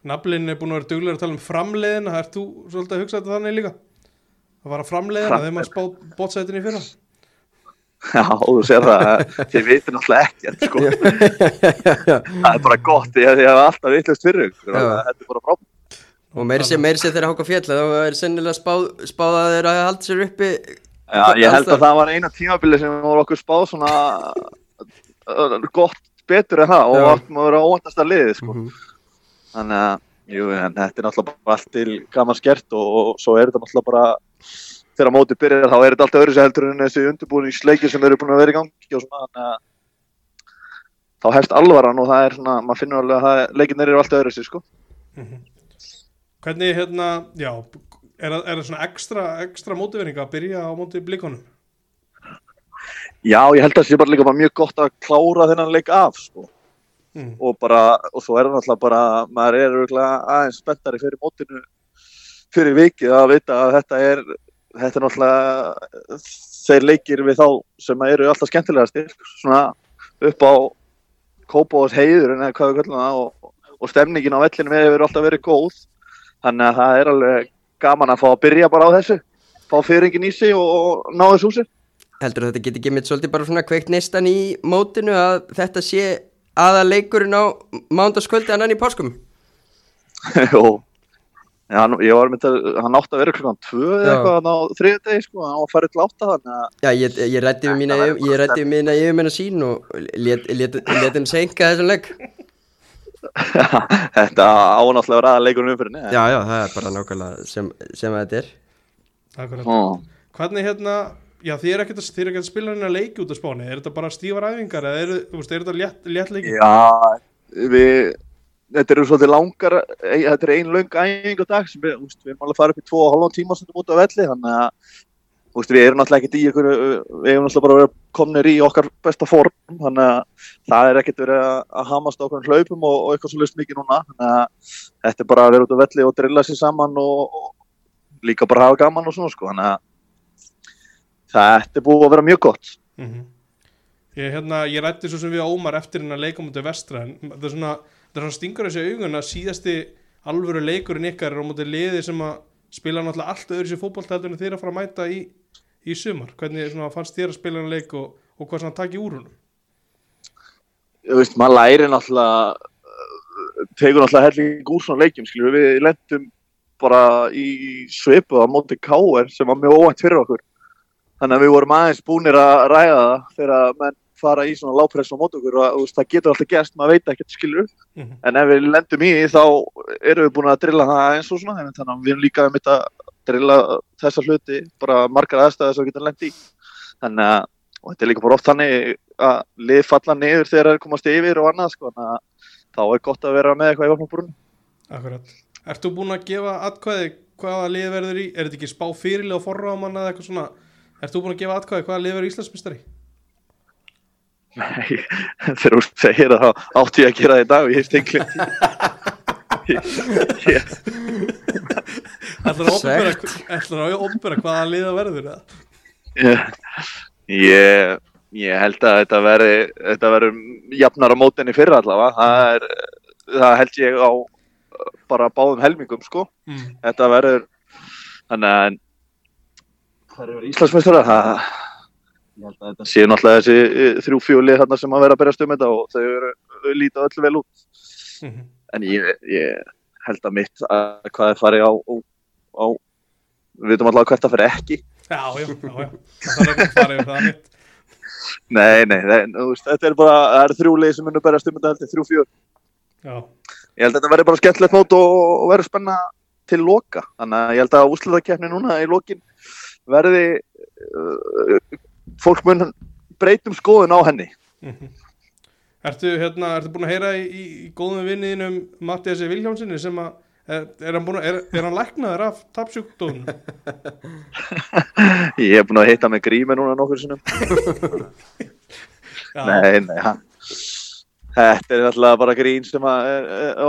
Naflin er búin að vera duglegur að tala um framleiðina Það ert þú svolítið að hugsa þetta þannig líka? Að fara framleiðina þegar maður spá bótsætinni fyrir Já, þú sér það, þið veitir náttúrulega ekkert sko. það er bara gott, ég, ég hef alltaf vitlust fyrir þetta er bara frábært og meiri sér, meiri sér þegar Háka fjall þá er sennilega spáð, spáð að þeir að halda sér uppi Já, ég held að það var eina tímabili sem voru okkur spáð svona gott betur en það og Já. áttum að vera óvandast að liði sko. Mhm. þannig að, jú, en þetta er náttúrulega bara allt til gaman skert og, og svo er þetta náttúrulega bara þegar mótið byrjar þá er þetta alltaf öðru sér heldur en þessi undirbúningsleikir sem eru búin að vera í gangi og svona þá hefst alvaran og það er svona, maður finnur alveg að leikirnir eru alltaf öðru sér sko. Hvernig hérna, já Er það, er það svona ekstra, ekstra mótivering að byrja á móti blikonum? Já, ég held að það sé bara líka bara mjög gott að klára þennan leik af sko. Mm. og bara, og svo er það náttúrulega bara maður er örugglega aðeins spenntari fyrir mótinu fyrir vikið að vita að þetta er þetta er náttúrulega þeir leikir við þá sem eru alltaf skemmtilegastir svona upp á Kópavós heiður en hvað við kallum það og, og stemningin á vellinu hefur alltaf verið góð. Þannig að það er alveg gaman að fá að byrja bara á þessu fá fyringin í sig og, ná þessu úr sér. Heldur þetta geti ekki mitt svolítið bara svona kveikt neistan í mótinu að þetta sé aða leikurinn á mándaskvöldi annan í páskum? Ja, hann, ég var myndið, hann átti að vera klukkan tvö eða Já. eitthvað þarna á þriðu degi sko, hann var farið til átta þannig að Já, ég, ég rætti við mína, mína yfirmenn sín og let, henn senka þessum legg. þetta ánáttúrulega að ræða leikunum umfyrinni Já, já, það er bara nákvæmlega sem, sem þetta er. Akkurat. Ó. Hvernig hérna, já þið er ekkert að, þið er ekkert að spila hérna leiki út af spáni, er þetta bara stífar æfingar eða er, er þetta létt leiki? Já, við þetta eru svolítið langar ein, þetta er ein löng æfing á dag við, úst, við erum alveg að fara upp í tvo og halvan tíma sem út af velli þannig að úst, við erum náttúrulega ekkert í ykkur við erum náttúrulega bara komnir í okkar besta form þannig að það er ekkert verið að, hamast á okkur hlaupum og, og eitthvað svo lust mikið núna þannig að þetta er bara að vera út af velli og drilla sér saman og, og líka bara hafa gaman og svona sko þannig að þetta er búið að vera mjög gott. Mm Ég, hérna, ég rætti svo sem við Ómar eftir hérna leika mútið vestra en það er svona, það er svona stingur þessi augun að síðasti alvöru leikurinn ykkar er á mútið liði sem að spila náttúrulega allt öðru sér fótbolta heldur en þeir að fara að mæta í, í sumar. Hvernig svona, fannst þér að spila hann leik og, og hvað svona takk í úr honum? þú veist, maður læri náttúrulega tegur náttúrulega helling úr svona leikjum skilur við lendum bara í svipu á móti K.R. sem var mjög óvænt fyrir okkur þannig að við vorum aðeins búnir að ræða það þegar menn fara í svona lágpress á móti okkur og veist, það getur alltaf gerst, maður veit ekkert skilur Mhm. en ef við lendum í þá erum við búin að drilla það eins og svona þannig að við erum líka um að drilla þessa hluti bara margar aðstæður sem við getum lend í þannig að og þetta er líka bara oft þannig að lið falla niður þegar það er komast yfir og annað sko, þannig að þá er gott að vera með eitthvað í vopnabrunni. Akkurat. Ert þú búin að gefa atkvæði hvaða lið verður í? Er þetta ekki spá fyrirlega og forráðamann eða eitthvað svona? Ert þú búin að gefa atkvæði hvaða lið verður Íslandsmystari? Nei, þegar þú segir það þá átti ég að gera það í dag og ég hef stengli. Ætlar að opnbera hvaða lið það verður eða? ég, ég held að þetta veri, þetta veri jafnar á mótinni fyrra allavega, það, er, það held ég á bara báðum helmingum sko. Mm. þetta verður þannig að það eru Íslandsmeistara það ég held að þetta séu náttúrulega þessi eh, þrjú fjólið þarna sem að vera að berast um þetta og þau eru þau líta öllu vel út Mhm. en ég, ég held að mitt að hvað er farið á, á, á við veitum alltaf hvert að fyrir ekki Já, já, já, já. Það fara yfir það mitt. nei, nei, nei veist, þetta er bara, það eru þrjú lið sem munur berast um þetta þrjú Já, ég held að þetta verður bara skemmtilegt mót og, og verður spenna til loka þannig að ég held að úslutakefni núna í lokin verði uh, fólk mun breytum skoðun á henni Mhm. Ertu, hérna, ertu búin að heyra í, í, í góðum vinniðinum Mattiasi Vilhjálmsinni sem að er, er, hann búin er, er hann læknaður af tapsjúkdóðum? ég hef búin að hitta með grími núna nokkur sinnum Já, nei, nei, hann þetta er náttúrulega bara grín sem að,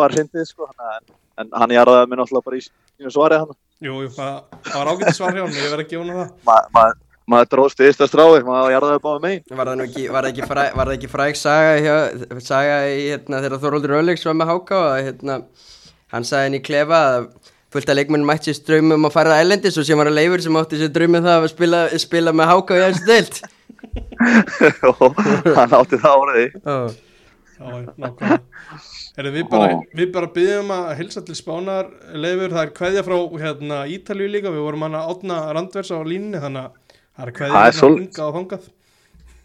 var hrindið sko en, en hann jarðaði mig náttúrulega bara í sínu svarið hann Jú, jú, það, það var ágætt svar hjá hann, ég verð að gefa hann það. Ma, ma, maður dróðst í ysta strái maður jarðaði báði megin Var það, nú ekki, ekki fræg, ekki fræg saga, hjá, saga í, hérna, þegar Þorvaldur Öllíks var með Háka og hérna, hann sagði henni í klefa að fullt af leikmenn mætti sér draumum að fara að ellendis og sem var að leifur sem átti sér draumum það að spila, spila með Háka í þessu deilt. og hann átti það áriði Oh. Já, já, nákvæmlega. Heyrðu, við bara, við bara byggjum að hilsa til spánar leifur, það er kveðja frá hérna, Ítalíu líka, við vorum hann að átna randvers á línni, þannig að það er er hérna svoleiðis. hingað og þangað.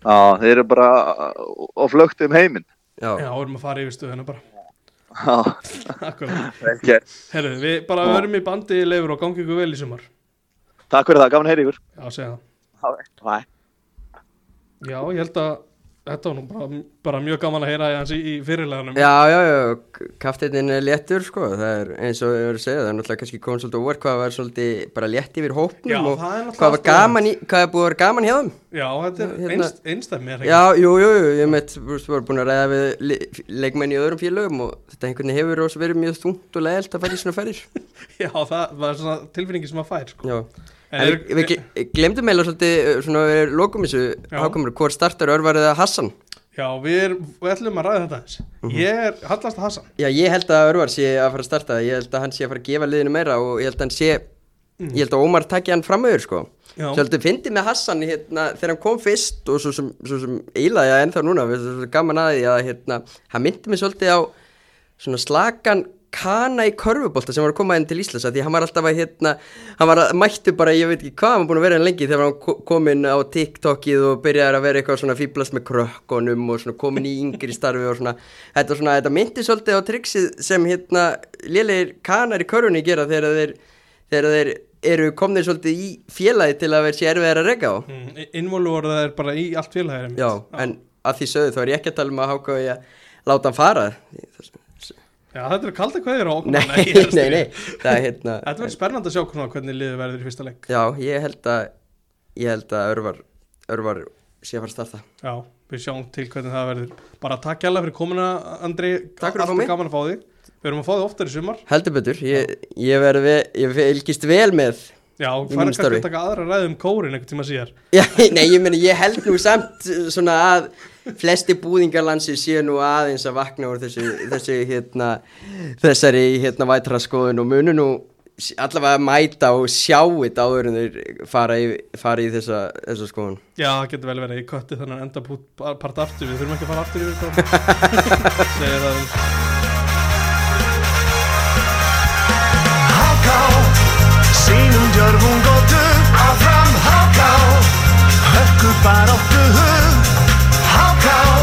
Já, þeir eru bara á flögt um heiminn. Já. Já, við erum að fara yfir stöðuna bara. Já. Herru, við bara verum í bandi leifur og gangi ykkur vel í sumar. Takk fyrir það, gaman að heyra ykkur. Já, segja það. Já, ég held að þetta var nú bara, bara mjög gaman að heyra hans í, í fyrirleganum. Já, já, já, kaftininn er léttur sko, það er eins og ég voru að segja, það er náttúrulega kannski komið svolítið óver hvað var svolítið bara létt yfir hópnum Já, og það hvað var gaman í, hvað er búið að vera gaman hjá þeim? Já, þetta er Hérna- einst, einstæmi, er Já, jú, jú, jú, ég meitt, þú veist, voru búin að ræða við le leikmenn í öðrum félögum og þetta einhvern veginn hefur ós verið mjög þungt og leiðilt að í svona ferðir. Já, það var að En við, við gle- glemdum meila svolítið, uh, svona við lokum þessu Já. hákomur, hvort startar Örvar eða Hassan? Já, við, er, við ætlum að ræða þetta eins. Mhm. Ég er Hallast Hassan. Já, ég held að Örvar sé að fara að starta, ég held að hann sé að fara að gefa liðinu meira og ég held að hann sé, ég held að Ómar takki hann framöður, sko. Já. Svolítið fyndi með Hassan hérna, þegar hann kom fyrst og svo sem, svo sem eilaði að ennþá núna, við erum svo gaman að því að hérna, hann myndi mig svolítið á svona slakan kana í körfubólta sem var að koma inn til Íslands því hann var alltaf að hérna hann var að mættu bara, ég veit ekki hvað hann var búin að vera hann lengi þegar hann ko- kom inn á TikTokið og byrjaði að vera eitthvað svona fýblast með krökkunum og svona komin í yngri starfi og svona. Þetta, svona, þetta myndi svolítið á triksið sem hérna lélegir kanar í körfunni gera þegar þeir, þegar þeir eru komnir svolítið í félagi til að vera sér erfið að reyka á. Mm, Involvora er bara í allt einmitt. Já, en að því sögðu þá er ég ekki að tala um að háka og ég láta hann fara Já, þetta er kalda kveðir á okkur. Nei, Nei, er nei, nei. Það er hérna Þetta verður spennandi að sjá hvernig, hvernig liðið verður í fyrsta leik. Já, ég held að ég held að örvar örvar sé að fara að starta. Já, við sjáum til hvernig það verður. Bara takk hjálpa fyrir komuna, Andri. Takk fyrir að fá Alltaf gaman að fá þig. Við erum að fá þig oftar í sumar. Heldur betur, ég, ég verði ég fylgist vel með Já, fara mínu kannski að taka aðra ræði um kórin einhvern tíma síðar. Já, nei, ég meni, ég held nú samt svona að flesti búðingarlansi séu nú aðeins að vakna úr þessu, þessu hérna, þessari hérna vætra skoðun og munu nú allavega mæta og sjá þetta áður en þeir fara í, fara í þessa, þessa skoðun. Já, það getur vel verið, ég kötti þannig enda pút part aftur, við þurfum ekki að fara aftur yfir þetta. Segir það um Háká, sínum djörfum góttu Áfram. Háká, hörku baráttu hug Háká, hefjum